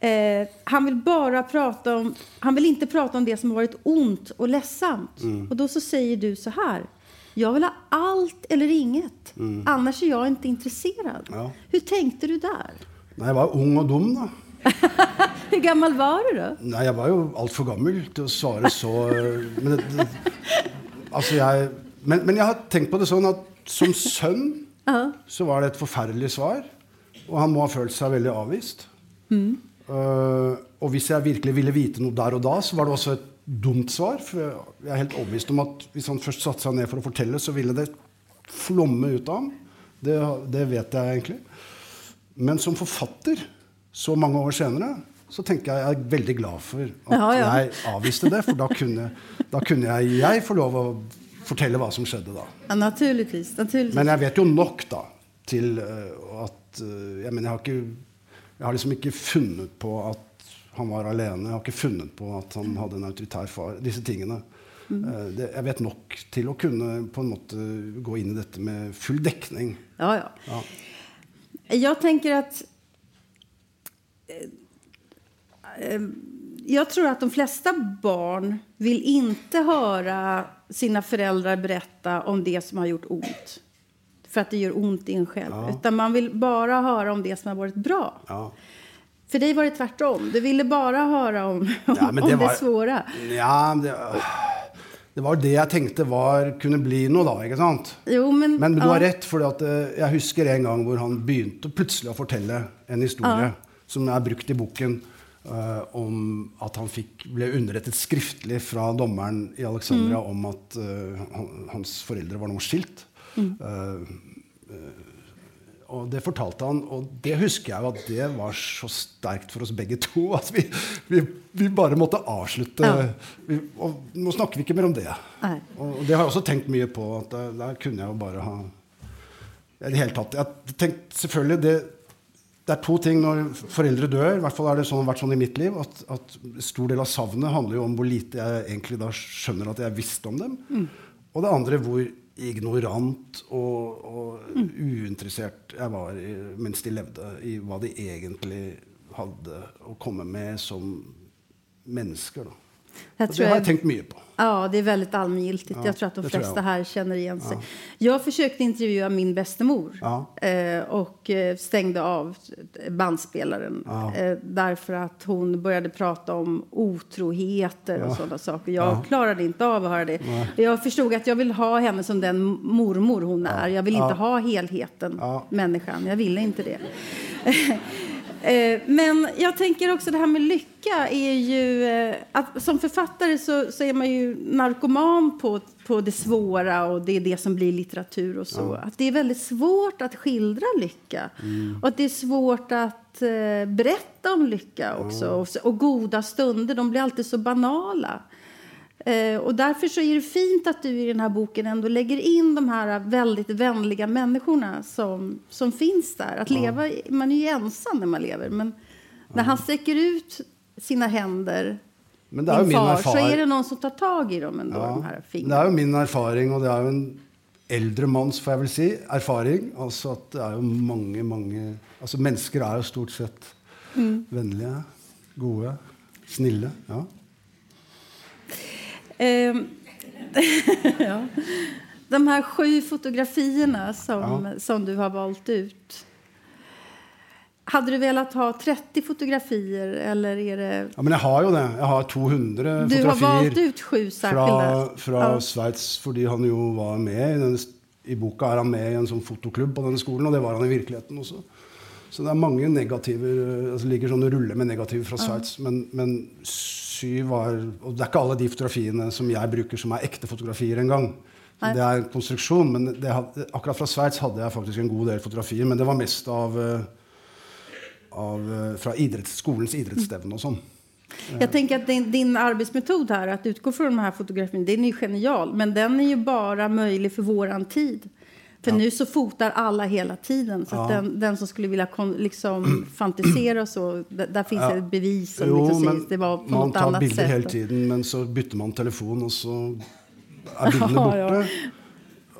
S3: Eh, han vill bara prata om, han vill inte prata om det som har varit ont och ledsamt. Och då så säger du så här. Jag vill ha allt eller inget. Annars är jag inte intresserad.
S4: Ja.
S3: Hur tänkte du där?
S4: Nei, jeg var ung og dum, da. <laughs>
S3: Hvor gammel var du da?
S4: Nei, jeg var jo altfor gammel til å svare så eh, Men, det, altså jeg, men, men jeg har tenkt på det sånn at som sønn <laughs> så var det et forferdelig svar. Og han må ha følt seg veldig avvist. Eh, og hvis jeg virkelig ville vite noe der og da, så var det også et dumt svar. For jeg er helt overbevist om at hvis han først satte seg ned for å fortelle, så ville det flomme ut av ham. Det, det vet jeg egentlig. Men som forfatter, så mange år senere, så tenker jeg jeg er veldig glad for at
S3: Ja, ja.
S4: jeg avviste det. For da kunne, da kunne jeg, jeg få lov å fortelle hva som skjedde da.
S3: Ja, naturligvis, naturligvis.
S4: Men jeg vet jo nok da til eh, at eh, Jeg mener, jeg har, ikke, jeg har liksom ikke funnet på at han var alene. Jeg har ikke funnet på at han hadde en autoritær far. Disse tingene. Mm. det, jeg vet nok til å kunne på en måte gå inn i dette med full dekning.
S3: Ja, ja.
S4: Ja.
S3: Jeg tenker at eh, eh, tror at de fleste barn vil ikke høre sine foreldre berätta om det som har gjort ont. For at det gjør ont i en selv.
S4: Ja.
S3: Utan man vil bare høre om det som har vært bra.
S4: Ja.
S3: För dig var det tvärtom. Du ville bare høre om, om,
S4: Ja, men
S3: om
S4: det
S3: det,
S4: var-
S3: svåra.
S4: Ja, det, det var det jeg tenkte var, kunne bli noe, da. ikke sant?
S3: Jo, men,
S4: Men du
S3: ja.
S4: har rett, for eh, jeg husker en gang hvor han begynte plutselig å fortelle en historie som er brukt i boken, Uh, om at han fikk, ble underrettet skriftlig fra dommeren i Alexandria
S3: Mm.
S4: om at uh, hans foreldre var nå skilt.
S3: Mm.
S4: Eh, og det fortalte han, og det husker jeg jo at det var så sterkt for oss begge to at vi, vi, vi bare måtte avslutte.
S3: Ja.
S4: Vi, og nå snakker vi ikke mer om det.
S3: Nei.
S4: Og det har jeg også tenkt mye på. at der, der kunne jeg jo bare ha I det hele tatt. Jeg tenkte selvfølgelig det, det er to ting når foreldre dør. I hvert fall har det sånn, vært sånn i mitt liv. At, at stor del av savnet handler jo om hvor lite jeg egentlig da skjønner at jeg visste om dem. Og det andre hvor ignorant og, og uinteressert jeg var i, mens de levde, i hva de egentlig hadde å komme med som mennesker. Da.
S3: Det,
S4: det har jeg tenkt mye på.
S3: Ja, det är väldigt allmängiltigt.
S4: Ja,
S3: jag tror att de flesta
S4: jag.
S3: här känner igen sig. Jag försökte intervjua min bästemor
S4: Ja.
S3: eh, och eh, stängde av bandspelaren
S4: Ja.
S3: eh, därför att hon började prata om otroheter och
S4: Ja.
S3: sådana saker. Jag
S4: Ja.
S3: klarade inte av att höra det. Jag förstod att jag vill ha henne som den mormor hon är. Jag vill inte ha helheten,
S4: Ja.
S3: människan. Jag ville inte det. <laughs> Eh, Men jag tänker också det här med lycka är ju... eh, Att som författare så, så är man ju narkoman på, på det svåra och det är det som blir litteratur och så. Att det är väldigt svårt att skildra lycka. Och att det är svårt att eh, berätta om lycka också. Och, så- och goda stunder, de blir alltid så banala. Eh, och därför så är det fint att du i den här boken ändå lägger in de här väldigt vänliga människorna som, som finns där. Att leva, ja. man är ju ensam när man lever, men när han sträcker ut sina händer,
S4: Men det er jo min
S3: far, så är det någon som tar tag i dem ändå,
S4: Ja,
S3: de här
S4: det
S3: fingrarna.
S4: er jo min erfaring, og det er jo en eldre manns får jeg vel si, erfaring. Altså at det er jo mange, mange Altså mennesker er jo stort sett vennlige, gode, snille. Ja.
S3: Ehm, <laughs> ja. De här sju fotografierna som, som du har valt ut. Hade du velat ha 30 fotografier eller är det...
S4: ja, Men jeg har jo det. Jeg har 200
S3: Du har
S4: valgt
S3: ut sju
S4: fra, fra
S3: Ja.
S4: Sveits fordi han jo var med i den, I boka er han med i en sånn fotoklubb på denne skolen, og det var han i virkeligheten også. Så det er mange negativer, altså ligger sånne ruller med negativer fra Sveits. Men, men syv var Og det er ikke alle de fotografiene som jeg bruker, som er ekte fotografier engang. Det er en konstruksjon. Men det, had- akkurat fra Sveits hadde jeg faktisk en god del fotografier. Men det var mest av, eh, av eh, fra idretts, skolens idrettsstevne og sånn.
S3: Jeg tenker at din, din arbetsmetod här, att utgå från de här fotografierna, den är jo genial. Men den er ju bara möjlig för våran tid. För nu så fotar alla hela tiden. Så att
S4: Ja.
S3: den, den som skulle vilja liksom <clears throat> fantisera och så, där, där finns
S4: Ja.
S3: det bevis som
S4: Jo,
S3: liksom
S4: men
S3: det var på
S4: man tar bilder
S3: sätt.
S4: hele tiden, men så bytter man telefon, og så <laughs> er bildene
S3: Ja,
S4: borte.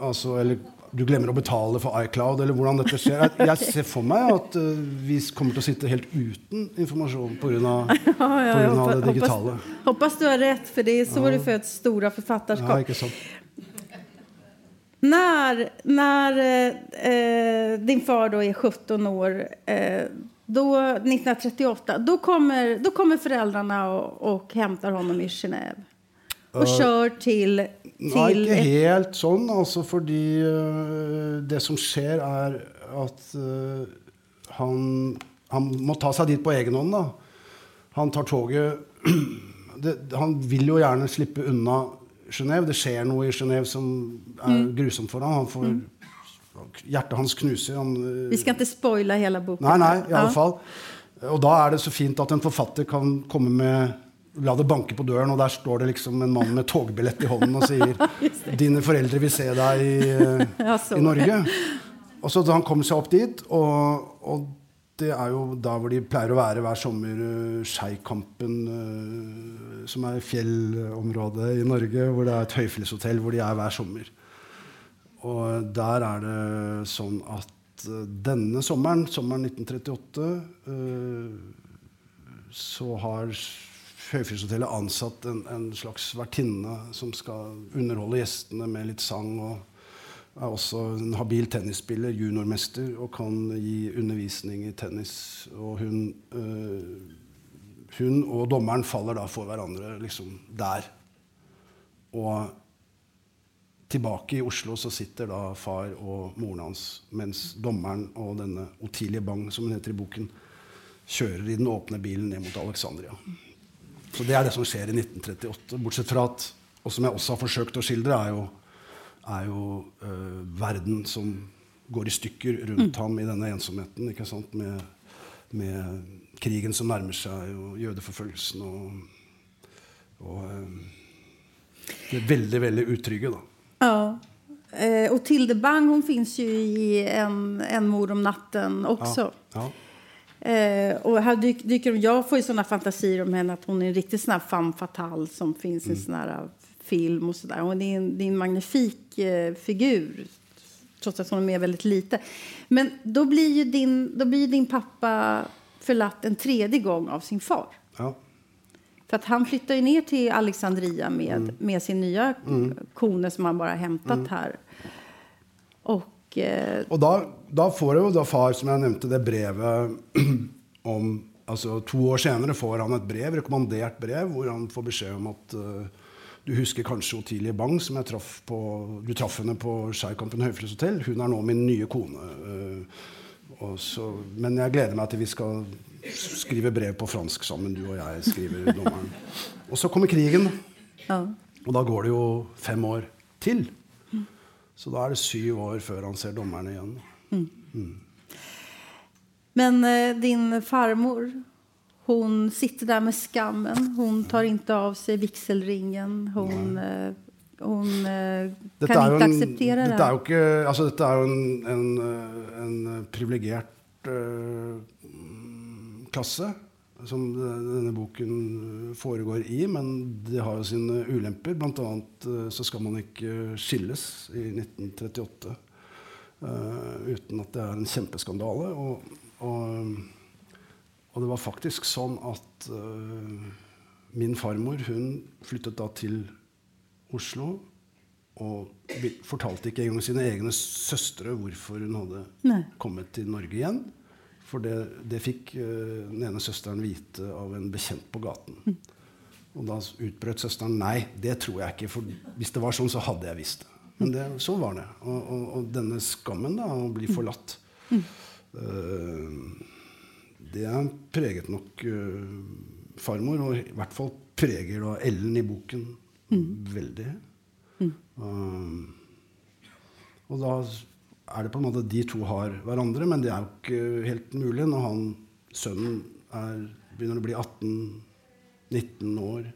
S4: Altså, eller du glemmer å betale for iCloud, eller hvordan dette skjer. <laughs> Jeg, jeg ser for meg at uh, vi kommer til å sitte helt uten informasjon pga. <laughs>
S3: Ja, ja,
S4: det digitale.
S3: hoppas, hoppas du har rätt, för det är så du föds stora författarskap.
S4: Ja, ikke sant?
S3: När, när eh, eh, din far då är 17 år, eh, då, 1938, då kommer, då kommer föräldrarna och, och hämtar honom i Genève. Och kör till...
S4: Nei,
S3: till
S4: ikke
S3: ett-
S4: helt sånn, altså, fordi uh, det som skjer, er at uh, han, han må ta seg dit på egen hånd. Da. Han tar toget <clears throat> det, Han vil jo gjerne slippe unna Genéve. Det skjer noe i Genéve som er grusomt for ham. Han får, Hjertet hans knuser. Han, øh,
S3: vi skal ikke spoile hele boken.
S4: Nei, nei, i
S3: Ja.
S4: alle fall. Og da er det så fint at en forfatter kan komme med La det banke på døren, og der står det liksom en mann med togbillett i hånden og <laughs> sier 'Dine foreldre vil se deg i, eh, <laughs>
S3: Ja,
S4: i Norge'. Og så han kommer seg opp dit, og, og det er jo da hvor de pleier å være hver sommer, uh, Skeikampen, eh, som er fjellområdet i Norge, hvor det er et høyfjellshotell hvor de er hver sommer. Og der er det sånn at eh, denne sommeren, sommeren 1938, eh, så har Høyfjellshotellet ansatt en, en, slags vertinne som skal underholde gjestene med litt sang. og er også en habil tennisspiller, juniormester, og kan gi undervisning i tennis. Og hun, øh, hun og dommeren faller da for hverandre liksom der. Og tilbake i Oslo så sitter da far og moren hans, mens dommeren og denne Otilie Bang, som hun heter i boken, kjører i den åpne bilen ned mot Alexandria. Så det er det som skjer i 1938. Bortsett fra at, og som jeg også har forsøkt å skildre, er jo, er jo uh, verden som går i stykker rundt mm. ham i denne ensomheten. ikke sant? Med, med, krigen som nærmer seg, og jødeforfølgelsen og, og uh, det veldig, veldig utrygge, da.
S3: Ja. Eh, og Tilde Bang hun fins jo i en, en, mor om natten også. Ja, ja. Eh, og her dyker, dyker jeg får jo sånne fantasier om henne at hun er en riktig sånn femme fatale som finns mm. i mm. sånne film och sådär. Är en, det är en magnifik eh, figur trots att hon är med väldigt lite. Men då blir ju din, då blir din pappa förlatt en tredje gång av sin far. Ja. För att han flyttar ju ner till Alexandria med, mm. med sin nya mm. kone som han bara hämtat mm. här. Och
S4: Eh, og da, da, får jo da far, som jeg nevnte, det brevet <clears throat> om altså To år senere får han et brev, rekommandert brev hvor han får beskjed om at uh, du husker kanskje Otilie Bang, som jeg traff på, du traff henne på Skeikampen Høyfjellshotell. Hun er nå min nye kone. Uh, så, men jeg gleder meg til vi skal skrive brev på fransk sammen, du og jeg. skriver dommeren. Og så kommer krigen. Ja. Og da går det jo fem år til. Så da er det syv år før han ser dommeren igjen. Mm. Mm.
S3: Men eh, din farmor, hun sitter der med skammen. Hun tar ikke av seg vigselringen. Hun, eh, hun eh, kan ikke en, akseptere det.
S4: Dette er jo, ikke, altså, dette er jo en, en, en privilegert uh, klasse som denne boken foregår i, men det har jo sine ulemper. Blant annet eh, så skal man ikke skilles i 1938 uh, eh, uten at det er en kjempeskandale. Og, og, og det var faktisk sånn at uh, min farmor hun flyttet da til Oslo og fortalte ikke engang sine egne søstre hvorfor hun hadde Nei. kommet til Norge igjen. For det, det fikk uh, den ene søsteren vite av en bekjent på gaten. Mm. Og da utbrøt søsteren nei, det tror jeg ikke. For hvis det var sånn, så hadde jeg visst det. Men det, sånn var det. Og, og, og, denne skammen da, å bli forlatt, mm. uh, det preget nok uh, farmor. Og i hvert fall preger da Ellen i boken mm. veldig. Uh, og da er det på en måte de to har hverandre, men det er jo ikke helt mulig når han, sønnen er, begynner å bli 18-19 år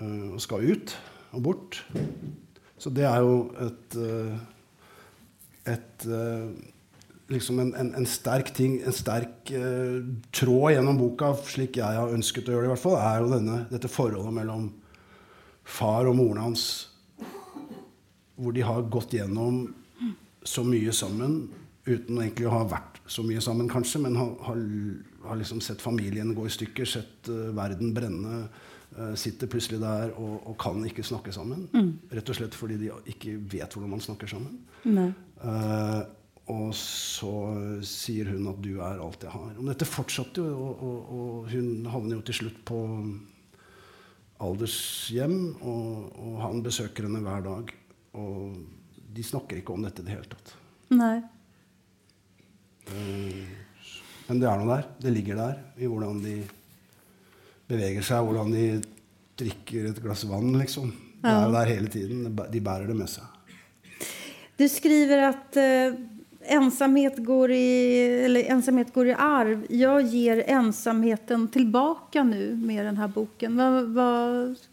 S4: uh, og skal ut og bort. Så det er jo et, uh, et uh, liksom en, en, en, sterk ting, en sterk tråd gjennom boka, slik jeg har ønsket å gjøre det, i hvert fall, er jo denne, dette forholdet mellom far og moren hans, hvor de har gått gjennom så mye sammen uten egentlig å ha vært så mye sammen, kanskje, men har, har, har liksom sett familien gå i stykker, sett uh, verden brenne. Uh, sitter plutselig der og, og, kan ikke snakke sammen. Mm. Rett og slett fordi de ikke vet hvordan man snakker sammen. Uh, og så sier hun at 'du er alt jeg har'. Og dette fortsatte jo, og, og, og hun havner jo til slutt på aldershjem, og, og han besøker henne hver dag. Og de snakker ikke om dette i det hele tatt.
S3: Nei.
S4: Uh, men det er noe der. Det ligger der i hvordan de beveger seg, hvordan de drikker et glass vann, liksom. Det er jo der hele tiden. De bærer det med seg.
S3: Du skriver at uh, ensamhet går, i, eller ensamhet går i arv. Jeg gir ensomheten tilbake nå med denne boken. Hva, hva,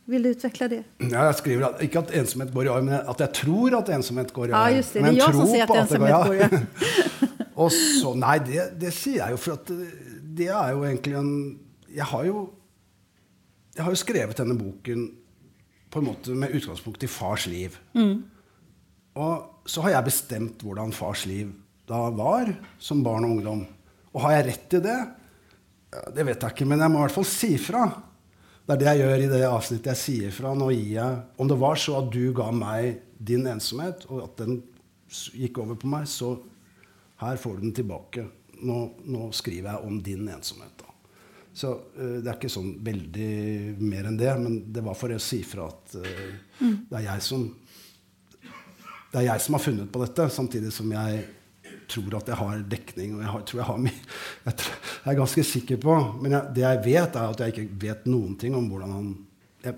S3: vil du utvikle det?
S4: Ja, jeg skriver at, Ikke at ensomhet går i arv, men at jeg tror at ensomhet går i arv. <laughs>
S3: Ja, just det. Det er jeg som sier at ensomhet går, i arv.
S4: Og så, Nei, det, det, sier jeg jo, for at det er jo egentlig en Jeg har jo, jeg har jo skrevet denne boken på en måte med utgangspunkt i fars liv. Mm. Og så har jeg bestemt hvordan fars liv da var som barn og ungdom. Og har jeg rett i det? ja, Det vet jeg ikke, men jeg må i hvert fall si fra. Det er det jeg gjør i det avsnittet. Jeg sier fra. Nå gir jeg Om det var så at du ga meg din ensomhet, og at den gikk over på meg, så her får du den tilbake. Nå, nå skriver jeg om din ensomhet. Da. Så uh, det er ikke sånn veldig mer enn det, men det var for å si fra at uh, mm. det er jeg som det er jeg som har funnet på dette, samtidig som jeg tror at jeg har dekning. og jeg, har, tror jeg, har mye, jeg, jeg er ganske sikker på Men jeg, det jeg vet, er at jeg ikke vet noen ting om hvordan han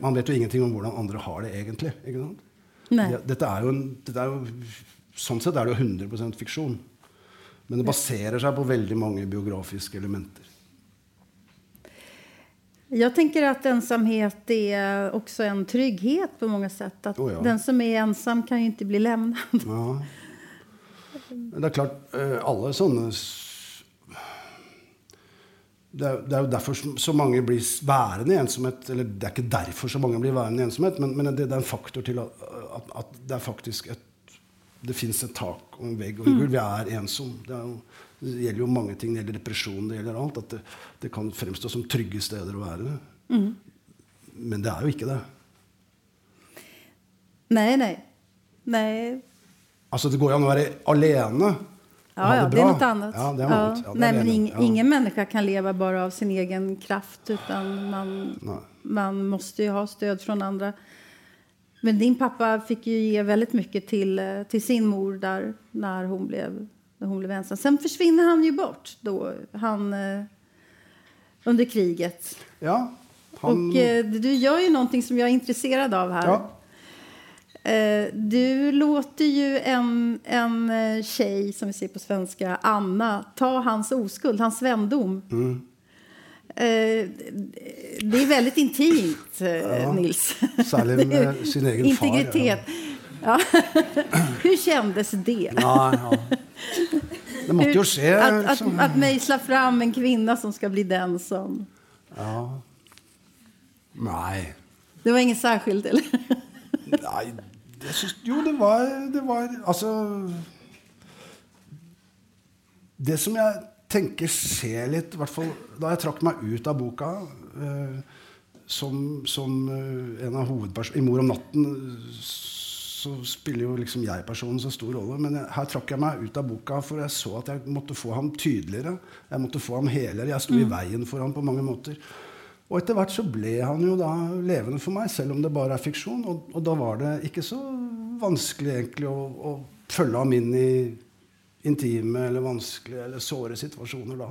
S4: Man vet jo ingenting om hvordan andre har det egentlig. ikke sant? Det, dette er jo, en, dette er jo, Sånn sett er det jo 100% fiksjon. Men det baserer seg på veldig mange biografiske elementer.
S3: Jag tänker att ensamhet är också en trygghet på många sätt. Att oh ja. Den som är ensam kan ju inte bli lämnad.
S4: Ja. Det er klart, eh, alle sånne det er, det er, jo derfor så mange blir værende i ensomhet. Eller det er ikke derfor så mange blir værende i ensomhet, men, men det, det, er en faktor til at, at, at det er faktisk et Det fins et tak og en vegg og en gulv. Vi er ensom. Det, er jo, det, gjelder jo mange ting. Det gjelder depresjon, det gjelder alt. At det, det kan fremstå som trygge steder å være. Mm. Men det er jo ikke det.
S3: Nei, nei. Nei,
S4: Altså, det går jo an å være alene.
S3: Ja, ja, det, det er noe annet.
S4: Ja, det är ja. er
S3: nei, men ing, ingen menneske kan leve bare av sin egen kraft utan man, man måste jo ha støtte fra andre. Men din pappa fikk jo ge veldig mye til, til sin mor der når hun blev, när hon blev ensam. Sen försvinner han ju bort då, han, eh, under kriget.
S4: Ja,
S3: han... Och eh, du gör ju någonting som jag är intresserad av här. Ja. Eh, du låter ju en, en eh, tjej, som vi säger på svenska, Anna, ta hans oskuld, hans vändom. Mm. Eh, det är väldigt intimt, ja, Nils.
S4: Särskilt <laughs> med sin egen far.
S3: Integritet.
S4: far.
S3: Ja. <laughs> Hur kändes det?
S4: Ja, ja. Det måste ju ske.
S3: Att, liksom. att, att mejsla fram en kvinna som ska bli den som...
S4: Ja. Nej.
S3: Det var inget särskilt, eller?
S4: Nej, jeg syns jo, det var, det var Altså Det som jeg tenker skjer litt, i hvert fall da jeg trakk meg ut av boka eh, som, som eh, en av hovedpersonene I 'Mor om natten' så spiller jo liksom jeg-personen så stor rolle. Men jeg, her trakk jeg meg ut av boka, for jeg så at jeg måtte få ham tydeligere. Jeg måtte få ham helere. Jeg sto mm. i veien for ham på mange måter. Og etter hvert så ble han jo da levende for meg, selv om det bare er fiksjon. Og, og da var det ikke så vanskelig egentlig å, å, følge ham inn i intime eller vanskelige eller såre situasjoner da.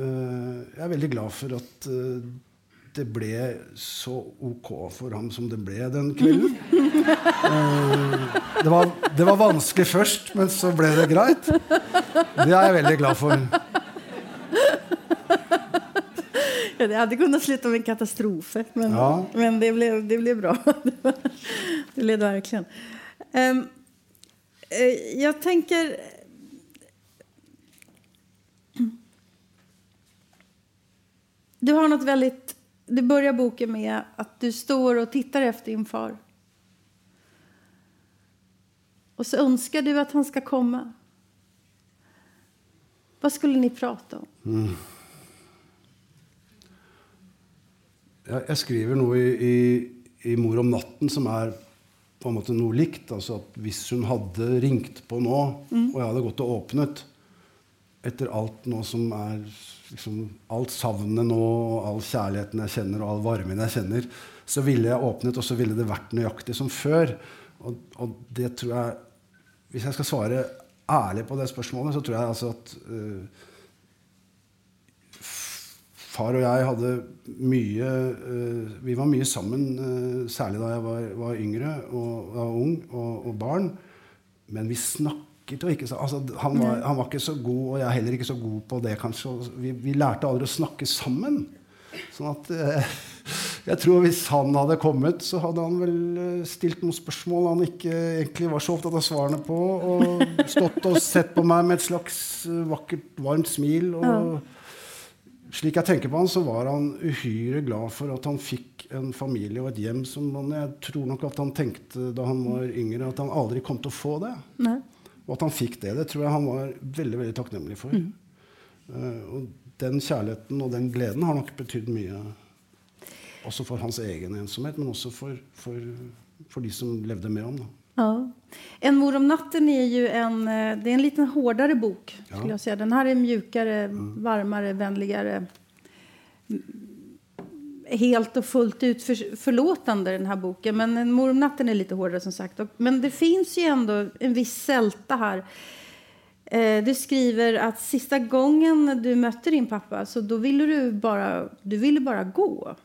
S4: Uh, jeg er veldig glad for at uh, det ble så ok for ham som det ble den kvelden. Uh, det, var, det var vanskelig først, men så ble det greit. Det er jeg veldig glad for.
S3: Det hadde kunnet slutte med en katastrofe, men, ja. men det, ble, det ble, bra. <laughs> det ble det virkelig. Um, jeg tenker Du har noe väldigt... Du börjar boken med att du står och tittar efter din far. Och så önskar du att han ska komma. Vad skulle ni prata om? Mm.
S4: Jeg, jeg skriver noe i, i, i, 'Mor om natten' som er på en måte noe likt. Altså at hvis hun hadde ringt på nå, mm. og jeg hadde gått og åpnet etter alt nå som er liksom, Alt savnet nå, og all kjærligheten jeg kjenner, og all varmen jeg kjenner, så ville jeg åpnet, og så ville det vært nøyaktig som før. Og, og det tror jeg Hvis jeg skal svare ærlig på det spørsmålet, så tror jeg altså at uh, far og jeg hadde mye uh, Vi var mye sammen, uh, særlig da jeg var, var yngre og og ung og, og, barn. Men vi snakket jo ikke så altså, han, var, han, var, ikke så god, og jeg er heller ikke så god på det, kanskje. Vi, vi, lærte aldri å snakke sammen. Sånn at eh, <laughs> jeg tror hvis han hadde kommet, så hadde han vel stilt noen spørsmål han ikke egentlig var så opptatt av svarene på, og stått og sett på meg med et slags vakkert, varmt smil. og ja slik jeg tenker på han, så var han uhyre glad for at han fikk en familie og et hjem som han, jeg tror nok at han tenkte da han var yngre, at han aldri kom til å få det.
S3: Nei.
S4: Og at han fikk det, det tror jeg han var veldig veldig takknemlig for. Mm. Uh, og den kjærligheten og den gleden har nok betydd mye. Også for hans egen ensomhet, men også for, for, for de som levde med ham. da.
S3: Ja. En mor om natten är ju en, eh, det är en lite hårdare bok. Skulle
S4: Ja.
S3: jag säga. Den här är mjukare, varmare, vänligare. Helt og fullt ut för, förlåtande den här boken. Men natten är lite hårdare som sagt. Men det finns ju ändå en viss sälta här. Eh, du skriver att sista gången du mötte din pappa så då ville du bara, du ville bara gå.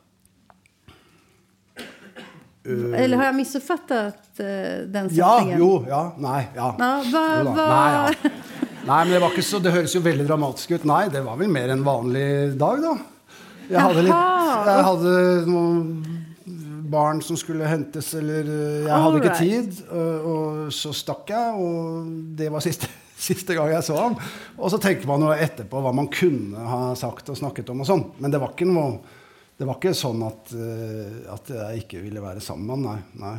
S3: Eller har jeg missuppfattat uh, den
S4: Ja, jo, ja, nei, ja.
S3: Ja, hva-
S4: Jo da,
S3: hva-
S4: Nei, ja. nei, men det var ikke så, det høres jo veldig dramatisk ut. Nei, det var vel mer en vanlig dag, da. Jeg hadde, litt, jeg hadde noen barn som skulle hentes, eller eh, Jeg hadde ikke tid, og, og så stakk jeg, og det var <laughs> siste, siste gang jeg så ham. Og så tenker man jo etterpå hva man kunne ha sagt og snakket om og sånn. Men det var ikke noe det var ikke sånn at, eh, at jeg ikke ville være sammen med ham. nei. nei.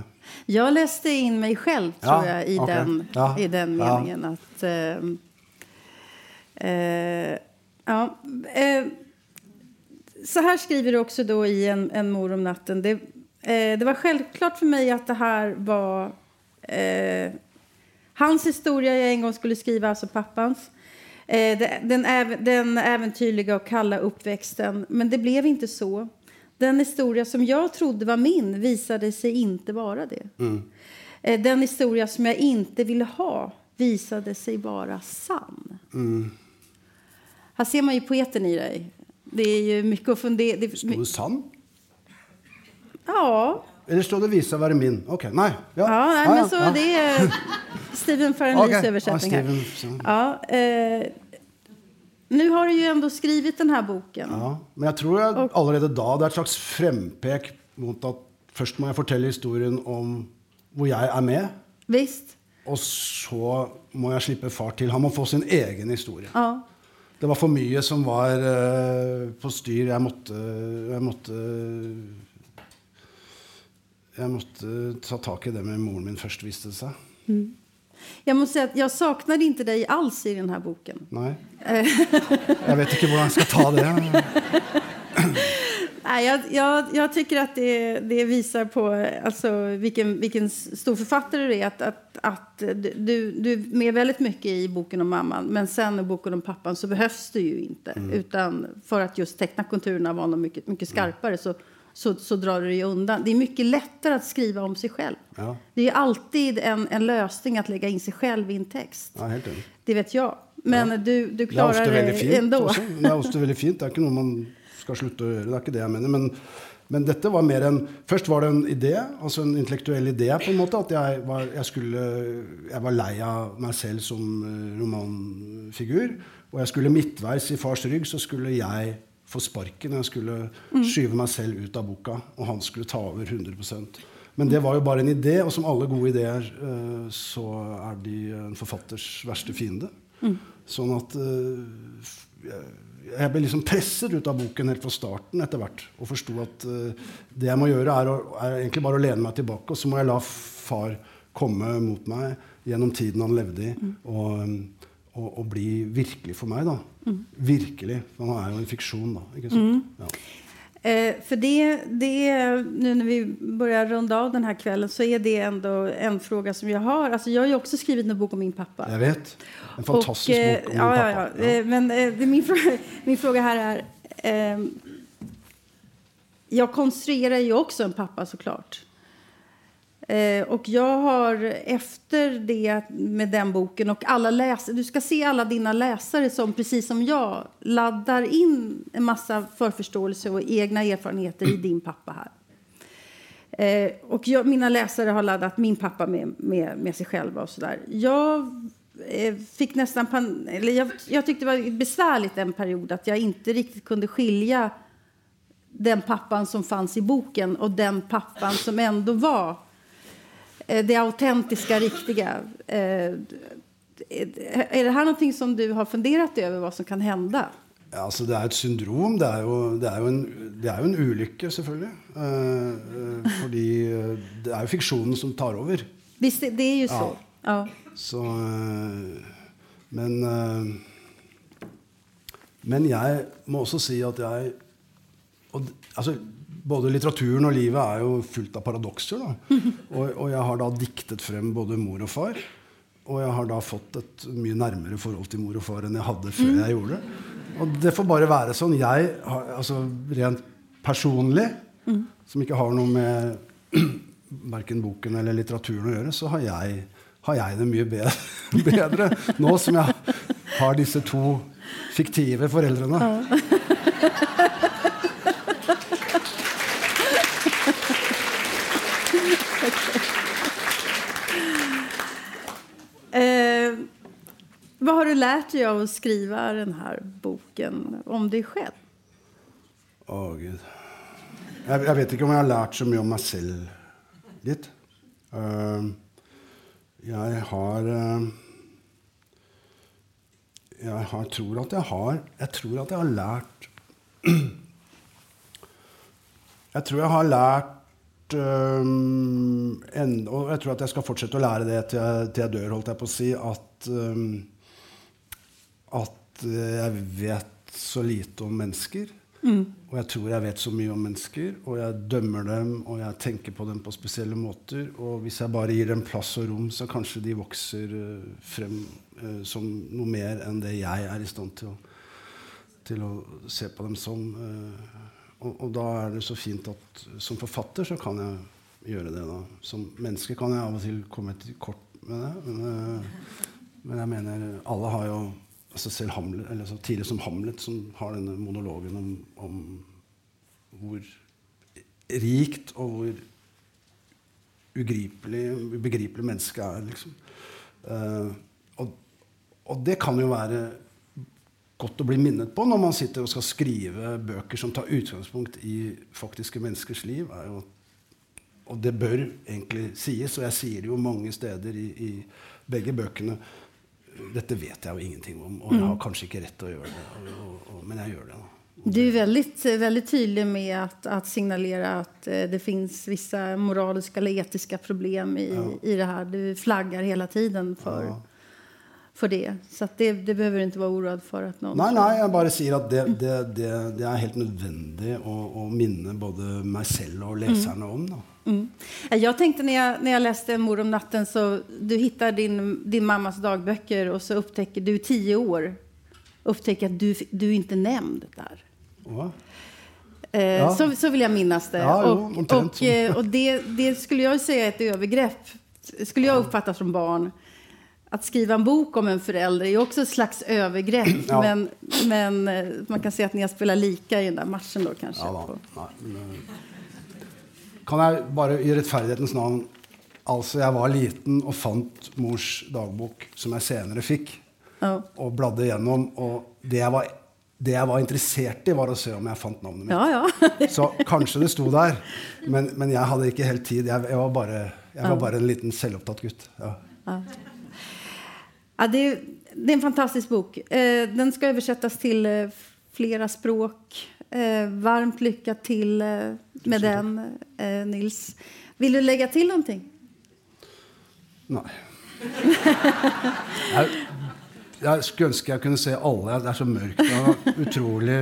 S3: Jeg leste inn meg
S4: selv,
S3: tror Ja, jag, i,
S4: okay.
S3: den,
S4: Ja,
S3: i den
S4: ja.
S3: meningen. uh, uh, eh, ja, eh, så här skriver du också då i En, en mor om natten. Det, eh, det var självklart för mig att det här var eh, hans historia jag en gång skulle skriva, alltså pappans. Eh, det- den, äv- den äventyrliga och kalla uppväxten. Men det blev inte så. Den historia som jag trodde var min visade sig inte vara det. Eh, den historia som jag inte ville ha visade sig vara sann. Här ser man ju poeten i dig. Det är ju mycket att fundera... Det,
S4: Stod det sann?
S3: ja,
S4: Eller står det 'visa være min'? Ok, nei. Ja,
S3: ja, nej,
S4: Ja,
S3: men så
S4: ja.
S3: det är Stephen Farrelys
S4: Okej, ja,
S3: översättning här.
S4: Stephen, så.
S3: Ja, eh, nu har du ju ändå skrivit den här boken.
S4: Ja, men jeg tror jeg allerede da det er et slags frempek mot at først må jeg fortelle historien om hvor jeg er med,
S3: Visst?
S4: og så må jeg slippe far til. Han må få sin egen historie.
S3: Ja.
S4: Det var for mye som var eh, på styr. Jeg måtte, jeg måtte Jeg måtte ta tak i det med moren min først, viste det seg.
S3: Mm. Jeg må si at jeg savner ikke deg alls i denne boken.
S4: Nei. <laughs> Jeg vet ikke hvordan jeg skal ta det.
S3: Nej, jag, jag, jag tycker att det, det visar på alltså, vilken, vilken stor författare du är. Att, att, att du, du är med väldigt mycket i boken om mamman, men sen i boken om pappan så behövs det ju inte. Utan för att just teckna konturerna var något mycket, mycket skarpare så, så, så drar du dig undan. Det är mycket lättare att skriva om sig själv.
S4: Ja.
S3: Det är alltid en, en lösning att lägga in sig själv i en text.
S4: Ja, helt.
S3: Det vet jag. Men du, du
S4: Det er
S3: klarar
S4: ofte
S3: det
S4: fint.
S3: ändå.
S4: Også. Det er ofte veldig fint. Det er ikke noe man skal slutte å gjøre. Det er ikke det jeg mener. Men, men dette var mer en Først var det en idé, altså en intellektuell idé, på en måte. At jeg var, jeg skulle, jeg var lei av meg selv som eh, romanfigur. Og jeg skulle midtveis i fars rygg så skulle jeg få sparken. Jeg skulle skyve meg selv ut av boka, og han skulle ta over 100% Men det var jo bare en idé, og som alle gode ideer eh, så er de en forfatters verste fiende. Sånn at eh, jeg- ble liksom presset ut av boken helt fra starten etter hvert. Og forsto at uh, det jeg må gjøre, er, å, er egentlig bare å lene meg tilbake. Og så må jeg la far komme mot meg gjennom tiden han levde i, og, um, og, og bli virkelig for meg, da. Virkelig. For han er jo en fiksjon, da. Ikke sant? Ja.
S3: Eh, för det, det, nu när vi börjar runda av den här kvällen så är det ändå en fråga som jag har. Alltså jag har ju också skrivit en bok om min pappa.
S4: Jeg vet. En fantastisk
S3: eh,
S4: bok om
S3: ja,
S4: min
S3: ja,
S4: pappa.
S3: ja. Eh, Men eh, det, min, fråga, min fråga här är... ehm, jag konstruerar ju också en pappa såklart. Eh, och jag har efter det med den boken och alla läsare, du ska se alla dina läsare som precis som jag laddar in en massa förförståelse och egna erfarenheter i <clears throat> din pappa här. Eh, och jag, mina läsare har laddat min pappa med, med, med sig själva och sådär. Jag eh, fick nästan pan, eller jag, jag tyckte det var besvärligt en period att jag inte riktigt kunde skilja den pappan som fanns i boken och den pappan som ändå var det autentiska, riktiga. Er det här någonting som du har funderat över hva som kan hende?
S4: Ja, altså Det er et syndrom. Det er jo, det er jo, en, det er jo en ulykke, selvfølgelig. Eh, eh, fordi eh, det er jo fiksjonen som tar over.
S3: Visst, det, det er jo så. Ja.
S4: Så eh, Men eh, Men jeg må også si at jeg og, altså, Både litteraturen og livet er jo fullt av paradokser. <laughs> Og, og, jeg har da diktet frem både mor og far. Og jeg har da fått et mye nærmere forhold til mor og far enn jeg hadde før jeg gjorde det. Og det får bare være sånn. Jeg har, altså rent personlig, mm. som ikke har noe med <clears throat> verken boken eller litteraturen å gjøre, så har jeg, har jeg det mye bedre, <laughs> bedre, nå som jeg har disse to fiktive foreldrene.
S3: Eh, <laughs> vad har du lärt dig av att skriva den här boken om dig själv?
S4: Å, oh, gud. Jeg, jeg, vet ikke om jeg har lært så mye om meg selv. Uh, jeg har uh, Jeg har, tror at jeg har Jeg tror at jeg har lært <clears throat> Jeg tror jeg har lært um, en, Og jeg tror at jeg skal fortsette å lære det til jeg, til jeg dør, holdt jeg på å si, at um, At jeg vet så lite om mennesker. Mm. Og jeg tror jeg vet så mye om mennesker, og jeg dømmer dem, og jeg tenker på dem på spesielle måter. Og hvis jeg bare gir dem plass og rom, så kanskje de vokser uh, frem uh, som noe mer enn det jeg er i stand til å, til å se på dem som. Og, og, da er det så fint at som forfatter så kan jeg gjøre det. da. Som menneske kan jeg av og til komme til kort med det. Men, men jeg mener alle har jo altså selv Hamlet, eller så tidlig som Hamlet, som har denne monologen om, om hvor rikt og hvor ubegripelig mennesket er. Liksom. Uh, og, og, det kan jo være godt å bli minnet på når man sitter og skal skrive bøker som tar utgangspunkt i faktiske menneskers liv. Jo, og det bør egentlig sies, og jeg sier det jo mange steder i, i begge bøkene dette vet jeg jo ingenting om, og jeg har mm. kanskje ikke rett til å gjøre det. Og, og, men jeg gjør det.
S3: Du er veldig, veldig tydelig med å signalere at uh, det fins visse moraliske eller etiske problemer i, ja. i, det her. Du flagger hele tiden for, ja. For det. Så det, det behøver du ikke være urodd for. at noen
S4: Nei, nei, jeg bare sier at det, det, det er helt nødvendig å, å, minne både meg selv og leserne mm. om. da.
S3: Mm. Jag tänkte när jag, när jag läste Mor om natten så du hittar din, din mammas dagböcker och så upptäcker du tio år upptäcker att du, du är inte nämnd där. Eh, ja. så, så vill jag minnas det.
S4: Ja,
S3: och,
S4: jo, och,
S3: Og och det, det, skulle jag säga är ett övergrepp. Skulle jag uppfatta som barn. Att skriva en bok om en förälder är också ett slags övergrepp. <clears throat> Ja. Men, men eh, man kan se at ni har spelat lika i den där matchen då kanske.
S4: Ja, kan jeg bare i rettferdighetens navn Altså, jeg var liten og fant mors dagbok, som jeg senere fikk, ja. og bladde gjennom. Og det jeg, var, det jeg, var, interessert i, var å se om jeg fant navnet mitt.
S3: Ja, ja. <laughs>
S4: så kanskje det sto der, men, men, jeg hadde ikke helt tid. Jeg, jeg var, bare, jeg var bare en liten selvopptatt gutt. Ja.
S3: Det, det, er en fantastisk bok. Eh, den skal oversettes til eh, flere språk. Eh, varmt lycka till eh, med den, eh, Nils. Vill du lägga till någonting?
S4: Nei. jeg, jeg skulle ønske jeg kunne se alle. Det er så mørkt Det er utrolig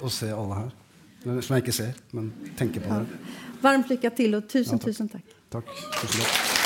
S4: å se alle her. Som jeg ikke ser, men tenker på det.
S3: Varmt lykke til, og tusen, ja, tusen takk.
S4: Takk. Tusen takk.